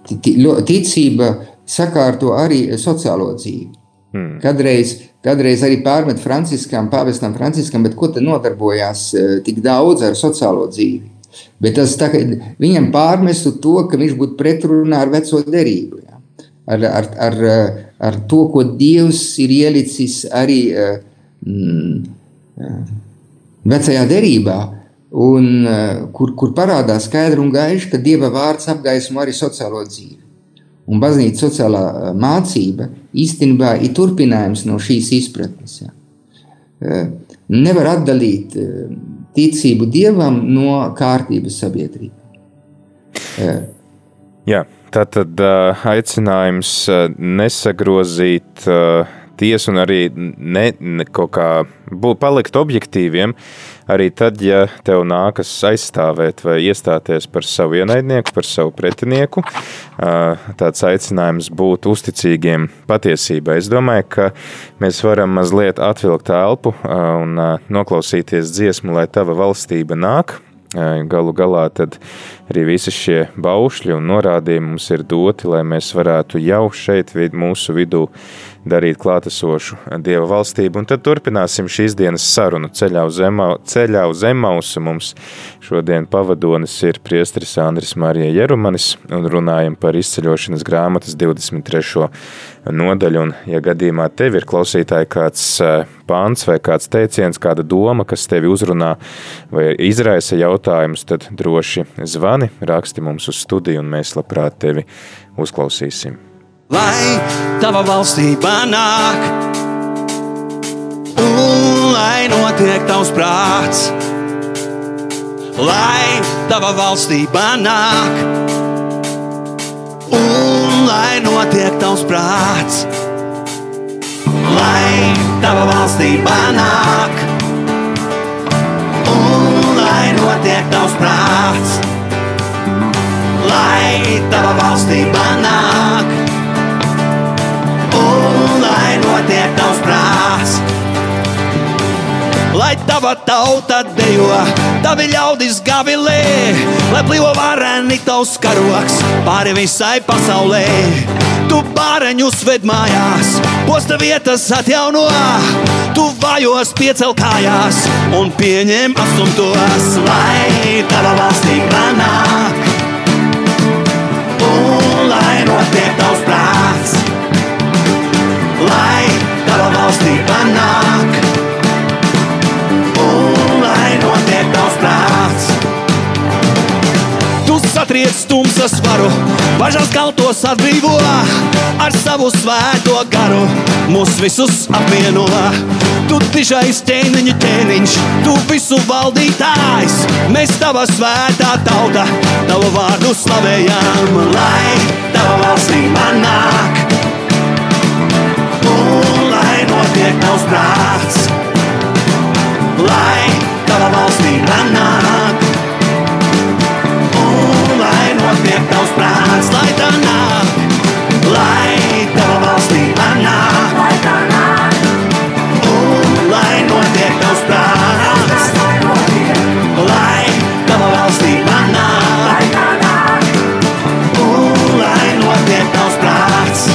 ticība sakārto arī sociālo dzīvi. Hmm. Kadreiz, kadreiz arī pārmet Franciskam, pāvestam Franciskam, bet ko tad nodarbojās uh, tik daudz ar sociālo dzīvi? Bet tas tā, viņam pārmestu to, ka viņš būtu pretrunā ar veco derību. Ja? Ar, ar, ar, ar to, ko Dievs ir ielicis arī uh, mm, vecajā derībā, un, eh, kur, kur parādās skaidri un gaiši, ka Dieva vārds apgaismo arī sociālo dzīvi. Un baznīcas sociālā eh, mācība īstenībā ir turpinājums no šīs izpratnes. Ja. Eh, nevar atdalīt ticību Dievam no kārtības sabiedrībā. Jā, tā tad aicinājums nesagrozīt tiesu un arī ne, ne, kaut kā būt, palikt objektīviem, arī tad, ja tev nākas aizstāvēt vai iestāties par savu ienaidnieku, par savu pretinieku, tāds aicinājums būt uzticīgiem patiesībai. Es domāju, ka mēs varam mazliet atvilkt elpu un noklausīties dziesmu, lai tava valstība nāk, Galu galā arī visi šie baušļi un norādījumi mums ir doti, lai mēs varētu jau šeit mūsu vidū darīt klātesošu Dieva valstību. Un tad turpināsim šīs dienas sarunu ceļā uz, Ema, ceļā uz Emausu. Mums šodien pavadonis ir priestris Andris Marija Jerumanis un runājam par izceļošanas grāmatas 23. nodaļu. Un, ja gadījumā tev ir klausītāji kāds pāns vai kāds teiciens, kāda doma, kas tevi uzrunā vai izraisa jautājumus, tad droši zvani, raksti mums uz studiju un mēs labprāt tevi uzklausīsim lai tava valstība nāk, un lai notiek tavs prāts, lai tava valstība nāk, un lai notiek tavs prāts, lai tava valstība nāk, un lai notiek tavs prāts, lai tava valstība nāk prāts. Lai tava tauta dejo, tavi ļaudis gavilē, lai plīvo vareni tavs karoks pāri visai pasaulē. Tu bāreņus ved mājās, posta vietas atjauno, tu vājos piecel kājās un pieņem asumtos, lai tava valstība nāk. Kaltos atbrīvo, ar savu svēto garu mūs visus apvieno. Tu tiešais ķēniņa ķēniņš, tu visu valdītājs, mēs tava svētā tauta, tavu vārdu slavējam, lai tava valstība nāk notiek tavs prāts, lai tava valstība nāk. Lai notiek tavs prāts, lai tā nāk, lai tava valstība nāk. Lai tā nāk. Un lai notiek tavs prāts, lai tava valstība nāk. Lai tā nāk. Un lai notiek tavs prāts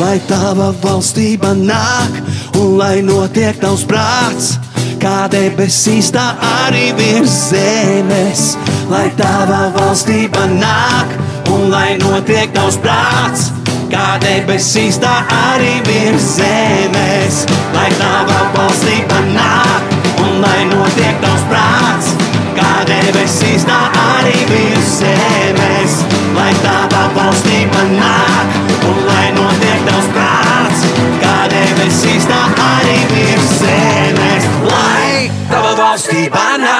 lai tava valstība nāk un lai notiek tavs prāts. Kā debesīs, tā arī virs zemes, lai tava valstība nāk un lai notiek tavs prāts. Kā debesīs, tā arī virs zemes, lai tava valstība nāk un lai notiek tavs prāts. Kā debesīs, tā arī virs zemes, lai tava valstība nāk un lai notiek tavs prāts, kā debesīs, tā arī virs zemes, tava valstība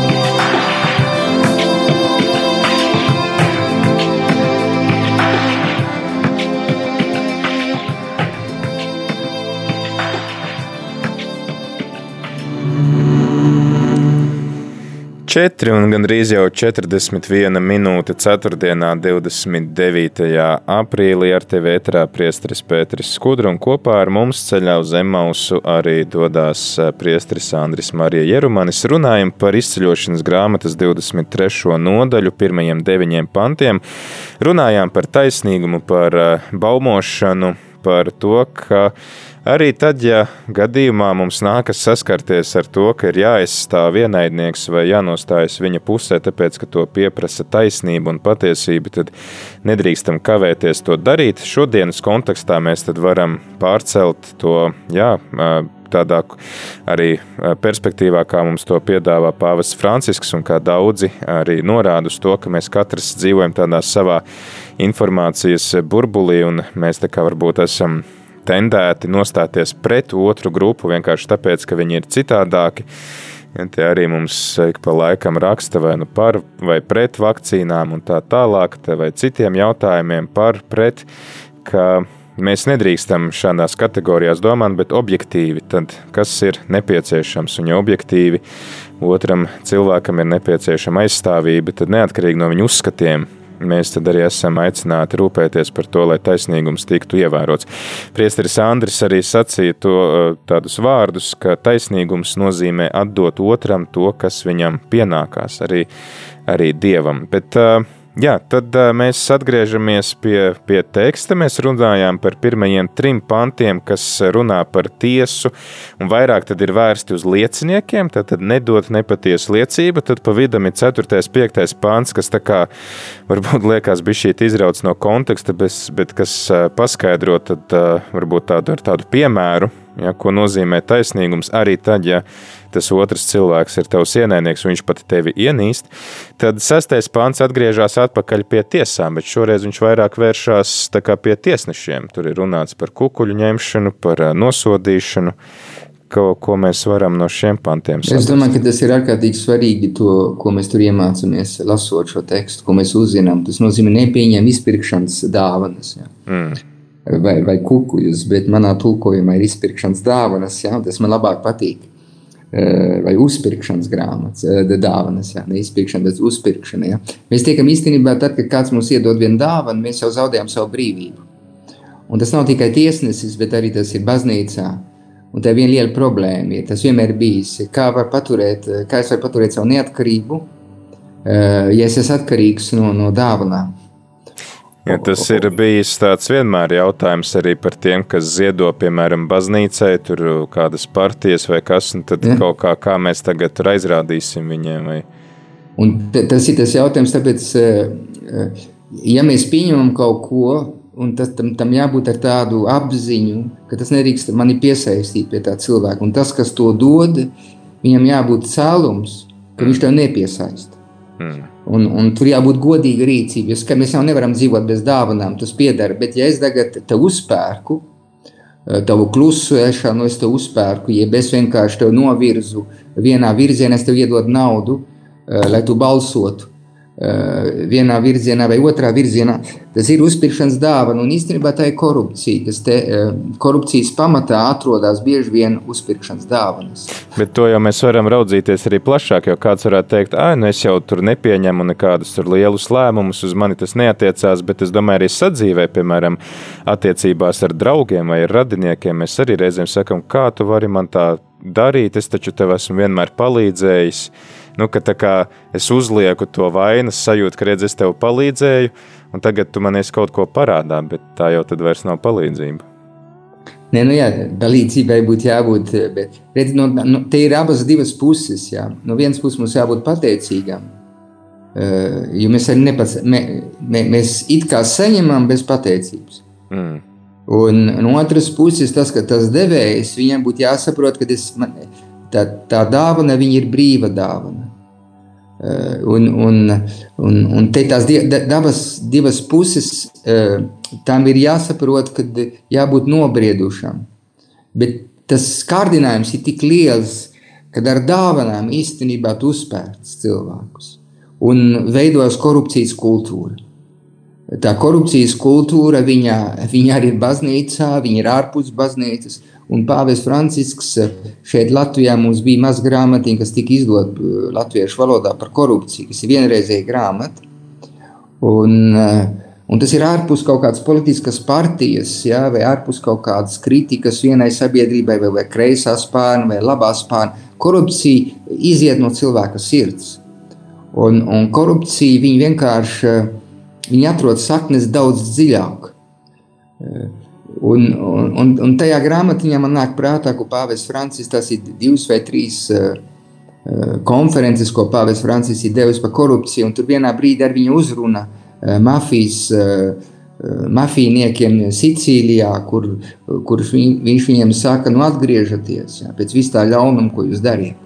4 un gandrīz jau 41 minūte 4. 29. aprīlī ar tevi ētrā priesteris Pēteris Skudra un kopā ar mums ceļā uz Emausu arī dodās priesteris Andris Marija Jerumanis. Runājam par izceļošanas grāmatas 23. nodaļu pirmajiem deviņiem pantiem. Runājām par taisnīgumu, par baumošanu, par to, ka Arī tad, ja gadījumā mums nākas saskarties ar to, ka ir jāaizstāv ienaidnieks vai jānostājas viņa pusē, tāpēc, ka to pieprasa taisnība un patiesība, tad nedrīkstam kavēties to darīt. Šodienas kontekstā mēs varam pārcelt to, jā, tādā arī perspektīvā, kā mums to piedāvā Pāvests Francisks, un kā daudzi arī norāda uz to, ka mēs katrs dzīvojam tādā savā informācijas burbulī, un mēs tā kā varbūt esam tendēti nostāties pret otru grupu vienkārši tāpēc, ka viņi ir citādāki. Ja tie arī mums pa laikam raksta vai nu par vai pret vakcīnām un tā tālāk, vai citiem jautājumiem par pret, mēs nedrīkstam šādās kategorijās domāt, bet objektīvi, tad kas ir nepieciešams un ja objektīvi otram cilvēkam ir nepieciešama aizstāvība, tad neatkarīgi no viņu uzskatiem, mēs tad arī esam aicināti rūpēties par to, lai taisnīgums tiktu ievērots. Priesteris Andris arī sacīja to uh, tādus vārdus, ka taisnīgums nozīmē atdot otram to, kas viņam pienākās, arī, arī dievam. Bet, uh, Jā, tad uh, mēs atgriežamies pie, pie teksta. Mēs runājām par pirmajiem trim pantiem, kas runā par tiesu, un vairāk tad ir vērsti uz lieciniekiem, tad, tad nedot nepatiesu liecību. Tad pa vidam ir 4. un 5. pants, kas tā kā varbūt liekas bija šī izrauts no konteksta, bet, bet kas paskaidro tad, varbūt tādu tādu piemēru, ja, ko nozīmē taisnīgums arī tad, ja tas otrs cilvēks ir tavs ienaidnieks, viņš pat tevi ienīst, tad sastais pants atgriežas atpakaļ pie tiesām, bet šoreiz viņš vairāk vēršās pie tiesnešiem. Tur ir runāts par kukuļu ņemšanu, par nosodīšanu, ko, ko mēs varam no šiem pantiem saprast. Es domāju, ka tas ir ārkārtīgi svarīgi, to, ko mēs tur iemācāmies, lasot šo tekstu, ko mēs uzzinām. Tas nozīmē nepieņemt izpirkšanas dāvanas. Ja. Mm. Vai, vai kukuļus, bet manā tulkojumā ir izpirkšanas dāvanas. Ja, tas man labāk patīk. Eh, vai uzpirkšanas grāmatas, eh, dāvanas, jā, ne izpirkšana, bet uzpirkšana. Jā. Mēs tiekam īstenībā, tad, kad kāds mums iedod vienu dāvanu, mēs jau zaudējam savu brīvību. Un tas nav tikai tiesnesis, bet arī tas ir baznīcā. Un tā ir viena liela problēma. Ja tas vienmēr ir bijis. Kā, paturēt, kā es varu paturēt savu neatkarību, eh, ja es esmu atkarīgs no, no dāvanām? Ja tas ir bijis tāds vienmēr jautājums arī par tiem, kas ziedo, piemēram, baznīcai, tur kādas partijas vai kas, un tad ja. kaut kā, kā mēs tagad tur aizrādīsim viņiem. Vai... Un tas ir tas jautājums, tāpēc, eh, ja mēs pieņemam kaut ko, un tas, tam, tam jābūt ar tādu apziņu, ka tas nedrīkst mani piesaistīt pie tā cilvēka, un tas, kas to dod, viņam jābūt cēlums, ka viņš tev nepiesaista. Hmm. Un, un tur jābūt godīga rīcība. Jo mēs jau nevaram dzīvot bez dāvanām, tas pieder. Bet, ja es tagad te uzpērku, eh, tavu klusēšanu, es te uzpērku, jeb es vienkārši tev novirzu vienā virzienā, es tev iedodu naudu, eh, lai tu balsotu vienā virzienā vai otrā virzienā. Tas ir uzpirkšanas dāvana, un īstenībā tā ir korupcija. Tas te, eh, korupcijas pamatā atrodas bieži vien uzpirkšanas dāvanas. Bet to jau mēs varam raudzīties arī plašāk, jo kāds varētu teikt, ah, nu es jau tur nepieņemu nekādus lielus lēmumus, uz mani tas neatiecās, bet es domāju, arī sadzīvē, piemēram, attiecībās ar draugiem vai ar radiniekiem, mēs arī reizēm sakam, kā tu vari man tā darīt, es taču tev esmu vienmēr palīdzējis nu, ka es uzlieku to vainas sajūtu, ka redz, es tev palīdzēju, un tagad tu man esi kaut ko parādā, bet tā jau tad vairs nav palīdzība. Nē, nu jā, palīdzībai būtu jābūt, bet redz, no, no, te ir abas divas puses. Jā. No vienas puses mums jābūt pateicīgam, uh, jo mēs arī nepats, mē, mē, mēs it kā saņemam bez pateicības. Mm. Un no otras puses, tas, ka tas devējs, viņam būtu jāsaprot, ka es, man, tā, tā dāvana ir brīva dāvana. Eh, un, un, un, un te tās divas, divas puses, eh, tam ir jāsaprot, ka jābūt nobriedušam. Bet tas kārdinājums ir tik liels, ka ar dāvanām īstenībā tu uzspērts cilvēkus un veidojas korupcijas kultūra. tā korupcijas kultūra, viņa, viņa arī ir baznīcā, viņa ir ārpus baznīcas. Un Pāvils Francisks šeit Latvijā mums bija maz grāmatiņa, kas tika izdot latviešu valodā par korupciju, kas ir vienreizēja grāmata. Un, un tas ir ārpus kaut kādas politiskas partijas, ja, vai ārpus kaut kādas kritikas vienai sabiedrībai, vai, vai kreisā spārna, vai labā spārna. Korupcija iziet no cilvēka sirds. Un, un korupcija vienkārši viņi atrod saknes daudz dziļāk. Un, un, un tajā grāmatiņā man nāk prātā, ko Pāvils Francis, tas ir divas vai trīs uh, konferences, ko Pāvils Francis ir devis par korupciju, un tur vienā brīdī ar viņu uzruna uh, mafijas uh, mafijniekiem Sicīlijā, kur, kur viņ, viņš viņiem saka, nu atgriežaties jā, pēc vis tā ļaunuma, ko jūs dariet.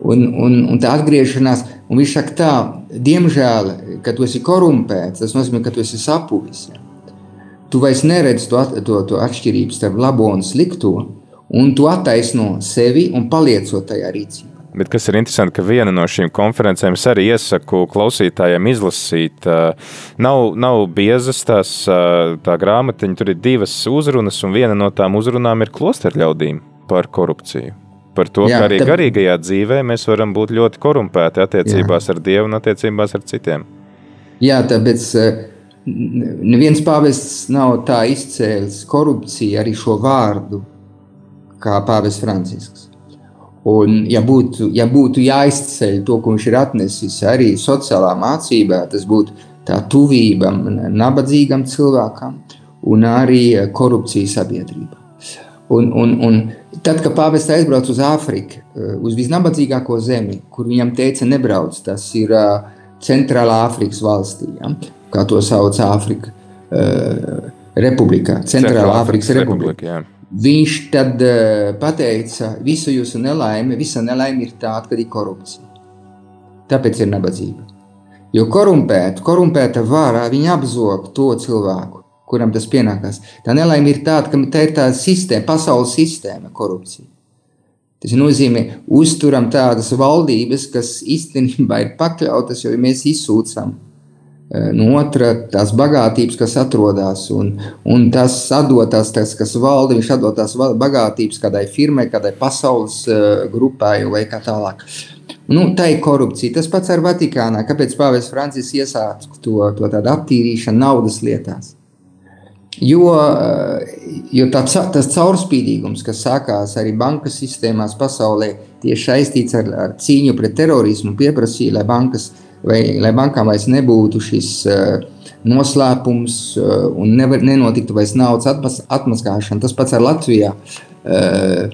Un, un, un tā atgriešanās, un viņš saka tā, diemžēl, kad tu esi korumpēts, tas nozīmē, ka tu esi sapuvis. Jā. Tu vairs neredzi to, to, to atšķirību starp labo un slikto, un tu attaisno sevi un paliecot tajā rīcībā. Bet kas ir interesanti, ka viena no šīm konferencēm es arī iesaku klausītājiem izlasīt. Nav, nav biezas tās tā grāmatiņa, tur ir divas uzrunas, un viena no tām uzrunām ir klosterļaudīm par korupciju. Par to, Jā, ka arī tā... garīgajā dzīvē mēs varam būt ļoti korumpēti attiecībās Jā. ar Dievu un attiecībās ar citiem. Jā, tāpēc neviens pāvests nav tā izcēlis korupciju, arī šo vārdu, kā pāvests Francisks. Un, ja būtu, ja būtu jāizceļ to, ko viņš ir atnesis arī sociālā mācībā, tas būtu tā tuvība nabadzīgam cilvēkam un arī korupcija sabiedrībā. Un, un, un tad, kad pāvests aizbrauca uz Āfriku, uz visnabadzīgāko zemi, kur viņam teica, nebrauc, tas ir Centrālā Āfrikas valstī. Ja? Kā to sauc Āfrika, uh, Republikā, Centrālā Āfrikas Republika. Republika Viņš tad uh, pateica, visa jūsu nelaime, visa nelaime ir tāda, ka ir korupcija. Tāpēc ir nabadzība. Jo korumpēta, korumpēta vārā viņa apzog to cilvēku, kuram tas pienākās. Tā nelaime ir tāda, ka tā ir tā sistēma, pasaules sistēma, korupcija. Tas nozīmē, uzturam tādas valdības, kas īstenībā ir pakļautas, jo mēs izsūcam Eh, no otra tās bagātības, kas atrodas, un, un tas atdotas, tas, kas valda, viņš atdod tās bagātības kādai firmai, kādai pasaules uh, grupai vai kā tālāk. Nu, tā ir korupcija. Tas pats ar Vatikānā. Kāpēc Pāvils Francis iesāca to, to tādu attīrīšanu naudas lietās? Jo, eh, jo tā, tas caurspīdīgums, kas sākās arī bankas sistēmās pasaulē, tieši saistīts ar, ar cīņu pret terorismu, pieprasīja, lai bankas uh, vai lai bankām vairs nebūtu šis uh, noslēpums uh, un nevar, nenotiktu vairs naudas atmaskāšana. Tas pats ar Latvijā. Uh,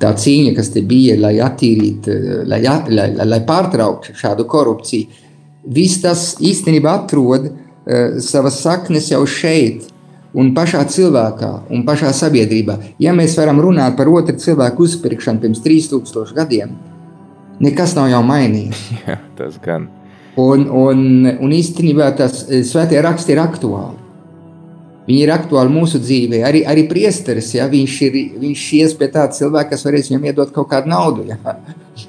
tā cīņa, kas te bija, lai attīrītu, lai, lai, lai, lai pārtrauktu šādu korupciju, viss tas īstenībā atrod uh, savas saknes jau šeit. Un pašā cilvēkā, un pašā sabiedrībā. Ja mēs varam runāt par otru cilvēku uzpirkšanu pirms 3000 gadiem, nekas nav jau mainījies. Jā, tas gan. Un, un, un īstenībā tas e, svētie raksti ir aktuāli. Viņi ir aktuāli mūsu dzīvē. Arī, arī priesteris, ja, viņš, ir, viņš ies pie tāda cilvēka, kas varēs viņam iedot kaut kādu naudu, ja,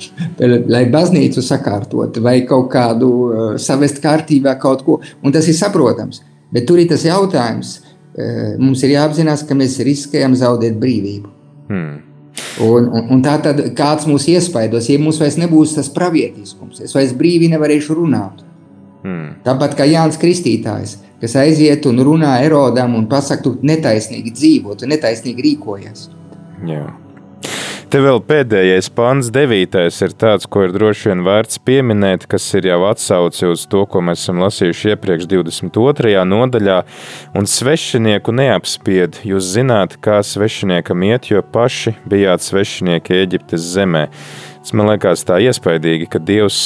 lai baznīcu sakārtot vai kaut kādu uh, savest kārtībā kaut ko. Un tas ir saprotams. Bet tur ir tas jautājums, uh, mums ir jāapzinās, ka mēs riskējam zaudēt brīvību. Hmm. Un, un, un tā tad kāds mūs iespaidos, ja mums vairs nebūs tas pravietiskums, es vairs brīvi nevarēšu runāt. Hmm. Tāpat kā Jānis Kristītājs, kas aiziet un runā erodam un pasaka, tu netaisnīgi dzīvo, tu netaisnīgi rīkojies. Jā. Te vēl pēdējais pants, devītais, ir tāds, ko ir droši vien vērts pieminēt, kas ir jau atsauci uz to, ko mēs esam lasījuši iepriekš 22. nodaļā. Un svešinieku neapspied, jūs zināt, kā svešiniekam iet, jo paši bijāt svešinieki Eģiptes zemē. Tas man liekas tā iespaidīgi, ka Dievs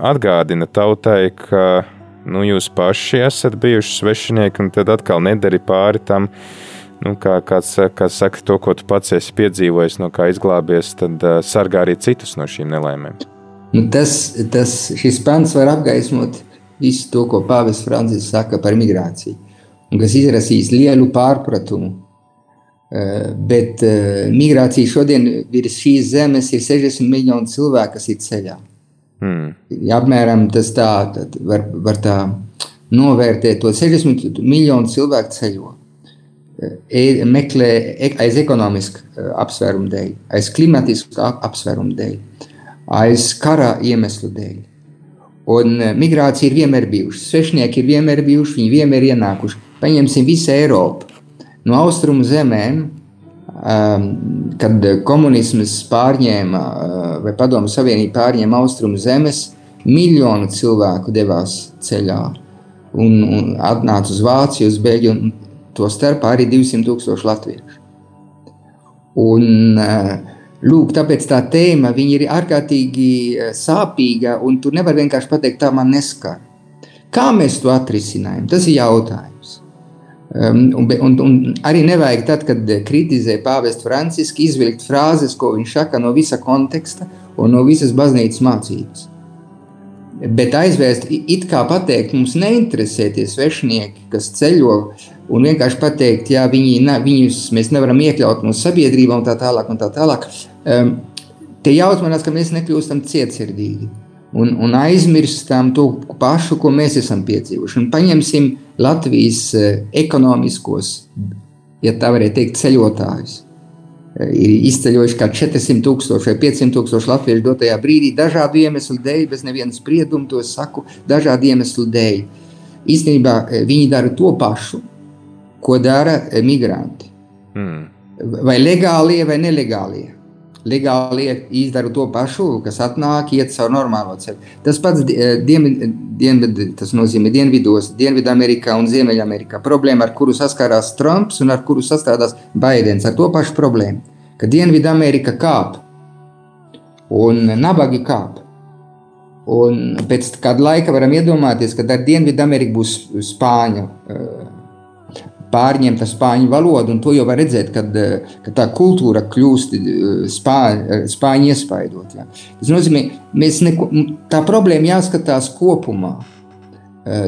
atgādina tautai, ka nu, jūs paši esat bijuši svešinieki, un tad atkal nedari pāri tam, nu, kā, kāds, kāds saka, to, ko tu pats esi piedzīvojis, no kā izglābies, tad uh, sargā arī citus no šīm nelaimēm. Nu, tas, tas, šis pants var apgaismot visu to, ko Pāvils Francis saka par migrāciju, un kas izrasīs lielu pārpratumu. Uh, bet uh, migrācija šodien virs šīs zemes ir 60 miljoni cilvēku, kas ir ceļā. Ja apmēram tas tā, var, var tā novērtēt to 60 miljonu cilvēku ceļo. Meklē aiz ekonomisku e, apsvērumu dēļ, aiz klimatisku apsvērumu dēļ, aiz kara iemeslu dēļ. Un migrācija ir vienmēr bijusi. Svešinieki ir vienmēr bijuši, viņi vienmēr ir ienākuši. Paņemsim visu Eiropu. No austrumu zemēm, kad komunisms pārņēma, vai padomu savienība pārņēma austrumu zemes, miljonu cilvēku devās ceļā un, un atnāca uz Vāciju, uz Beļģiju, un to starpā arī 200 tūkstoši latviešu. Un, lūk, tāpēc tā tēma ir ārkārtīgi sāpīga, un tur nevar vienkārši pateikt, tā man neskar. Kā mēs to atrisinājam? Tas ir jautājums. Um, un, un, arī nevajag tad, kad kritizē pāvestu Francisku, izvilkt frāzes, ko viņš saka no visa konteksta un no visas baznīcas mācības. Bet aizvērst, it kā pateikt, mums neinteresē tie svešinieki, kas ceļo, un vienkārši pateikt, jā, viņi, ne, viņus mēs nevaram iekļaut mūsu sabiedrībā, un tā tālāk. Un tā tālāk. Um, te jautājums, ka mēs nekļūstam cietsirdīgi un, un aizmirstam to pašu, ko mēs esam piedzīvojuši. Un paņemsim Latvijas eh, ekonomiskos, ja tā varētu teikt, ceļotājus ir izceļojuši kā 400 tūkstoši vai 500 tūkstoši latviešu dotajā brīdī, dažādu iemeslu dēļ, bez nevienas sprieduma to saku, dažādu iemeslu dēļ. Īstenībā eh, viņi dara to pašu, ko dara eh, migranti. Hmm. Vai legālie vai nelegālie. Legālie izdara to pašu, kas atnāk, iet caur normālo ceļu. Tas pats eh, dienvid, dienvid, tas nozīmē dienvidos, Dienvidamerikā un Ziemeļamerikā. Problēma, ar kuru saskārās Trumps un ar kuru sastādās Baidens, ar to pašu problēmu. Ka Dienvidamerika kāp un nabagi kāp. Un pēc kāda laika varam iedomāties, ka ar Dienvidameriku būs spāņu uh, pārņemta spāņu valoda, un to jau var redzēt, kad, eh, kad tā kultūra kļūst eh, spāņu, eh, spāņu iespaidot. Ja. Tas nozīmē, mēs neko, tā problēma jāskatās kopumā.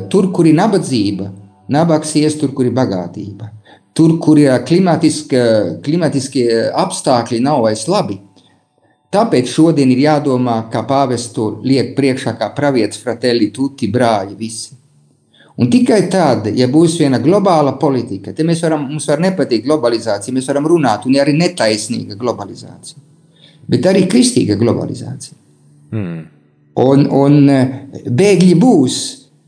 Tur, kur ir nabadzība, nabaks ies tur, kur ir bagātība. Tur, kur ir klimatiskie apstākļi, nav vairs labi. Tāpēc šodien ir jādomā, kā pāvests to liek priekšā, kā pravietis fratelli, tutti brāļi visi. Un tikai tad, ja būs viena globāla politika, tad mēs varam, mums var nepatikt globalizācija, mēs varam runāt, un arī netaisnīga globalizācija, bet arī kristīga globalizācija. Mm. Un, un eh, bēgļi būs,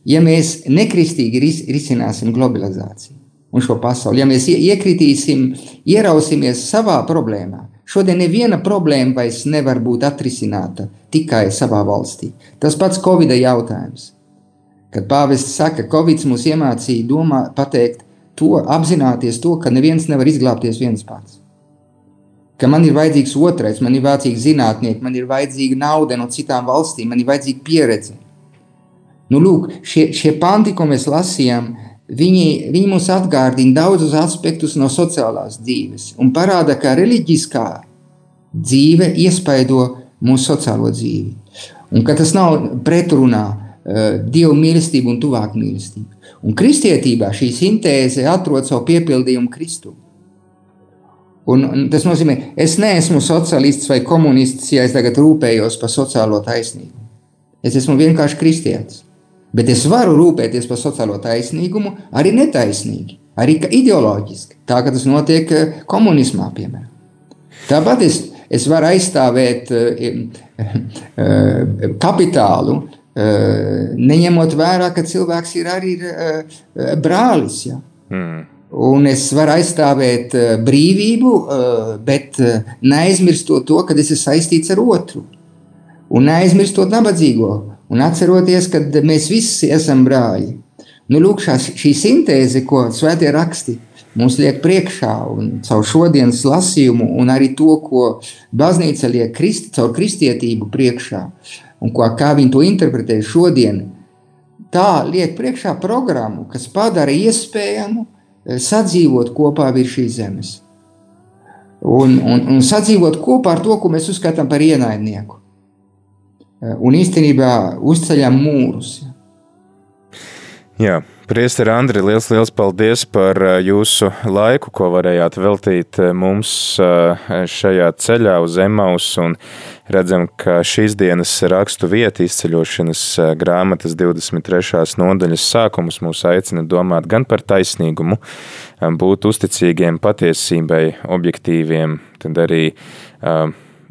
ja mēs nekristīgi ris, risināsim globalizāciju un šo pasauli. Ja mēs iekritīsim, ierausimies savā problēmā, šodien neviena problēma vairs nevar būt atrisināta tikai savā valstī. Tas pats Covid jautājums. Kad pāvests saka, ka Covid mūs iemācīja domā, pateikt to, apzināties to, ka neviens nevar izglābties viens pats. Ka man ir vajadzīgs otrais, man ir vajadzīgi zinātnieki, man ir vajadzīga nauda no citām valstīm, man ir vajadzīga pieredze. Nu, lūk, šie, šie panti, ko mēs lasījām, viņi, viņi mums atgādina daudzus aspektus no sociālās dzīves un parāda, ka reliģiskā dzīve iespaido mūsu sociālo dzīvi. Un ka tas nav pretrunā dievu mīlestību un tuvāku mīlestību. Un kristietībā šī sintēze atrod savu piepildījumu Kristu. Un, un tas nozīmē, es neesmu sociālists vai komunists, ja es tagad rūpējos par sociālo taisnīgumu. Es esmu vienkārši kristietis. Bet es varu rūpēties par sociālo taisnīgumu arī netaisnīgi, arī ideoloģiski, tā kā tas notiek eh, komunismā, piemēram. Tāpat es, es varu aizstāvēt uh, kapitālu, neņemot vērā, ka cilvēks ir arī brālis. Ja? Mm. Un es varu aizstāvēt brīvību, bet neaizmirstot to, ka es esmu saistīts ar otru. Un neaizmirstot nabadzīgo. Un atceroties, ka mēs visi esam brāļi. Nu, lūk, šā, šī sintēze, ko svētie raksti mums liek priekšā, un caur šodienas lasījumu, un arī to, ko baznīca liek kristi, caur kristietību priekšā, uh, un ko, kā viņi to interpretē šodien, tā liek priekšā programmu, kas padara iespējamu eh, sadzīvot kopā virs šīs zemes. Un, un, un sadzīvot kopā ar to, ko mēs uzskatām par ienaidnieku. Eh, un īstenībā uzceļam mūrus. Jā, Priester Andri, liels, liels paldies par jūsu laiku, ko varējāt veltīt mums šajā ceļā uz Emaus. Redzam, ka šīs dienas rakstu vieta izceļošanas grāmatas 23. nodaļas sākums mūs aicina domāt gan par taisnīgumu, būt uzticīgiem patiesībai, objektīviem, tad arī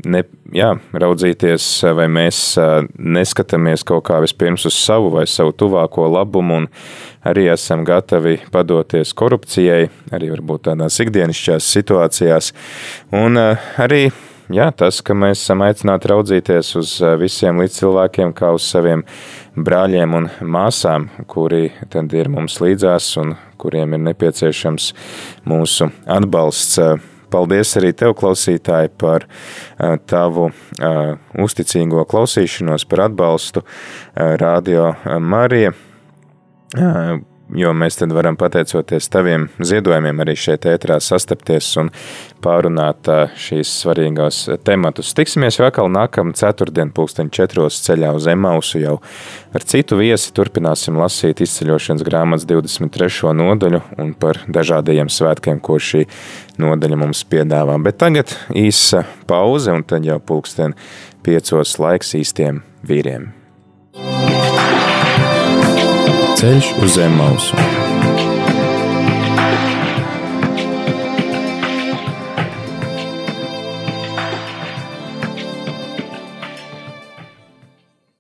ne, jā, raudzīties, vai mēs neskatāmies kaut kā vispirms uz savu vai savu tuvāko labumu, un arī esam gatavi padoties korupcijai, arī varbūt tādās ikdienišķās situācijās. Un arī jā, tas, ka mēs esam aicināti raudzīties uz visiem līdzcilvēkiem kā uz saviem brāļiem un māsām, kuri tad ir mums līdzās un kuriem ir nepieciešams mūsu atbalsts Paldies arī tev, klausītāji, par uh, tavu uh, uzticīgo klausīšanos, par atbalstu uh, Radio Marija. Jo mēs tad varam pateicoties taviem ziedojumiem arī šeit ētrā sastapties un pārunāt šīs svarīgās tematus. Tiksimies vēl nākamā ceturtdien pulksteņ četros ceļā uz Emausu jau ar citu viesi turpināsim lasīt izceļošanas grāmatas 23. nodaļu un par dažādajiem svētkiem, ko šī nodaļa mums piedāvā. Bet tagad īsa pauze un tad jau pulksten piecos laiks īstiem vīriem. Ceļš uz zem mausu.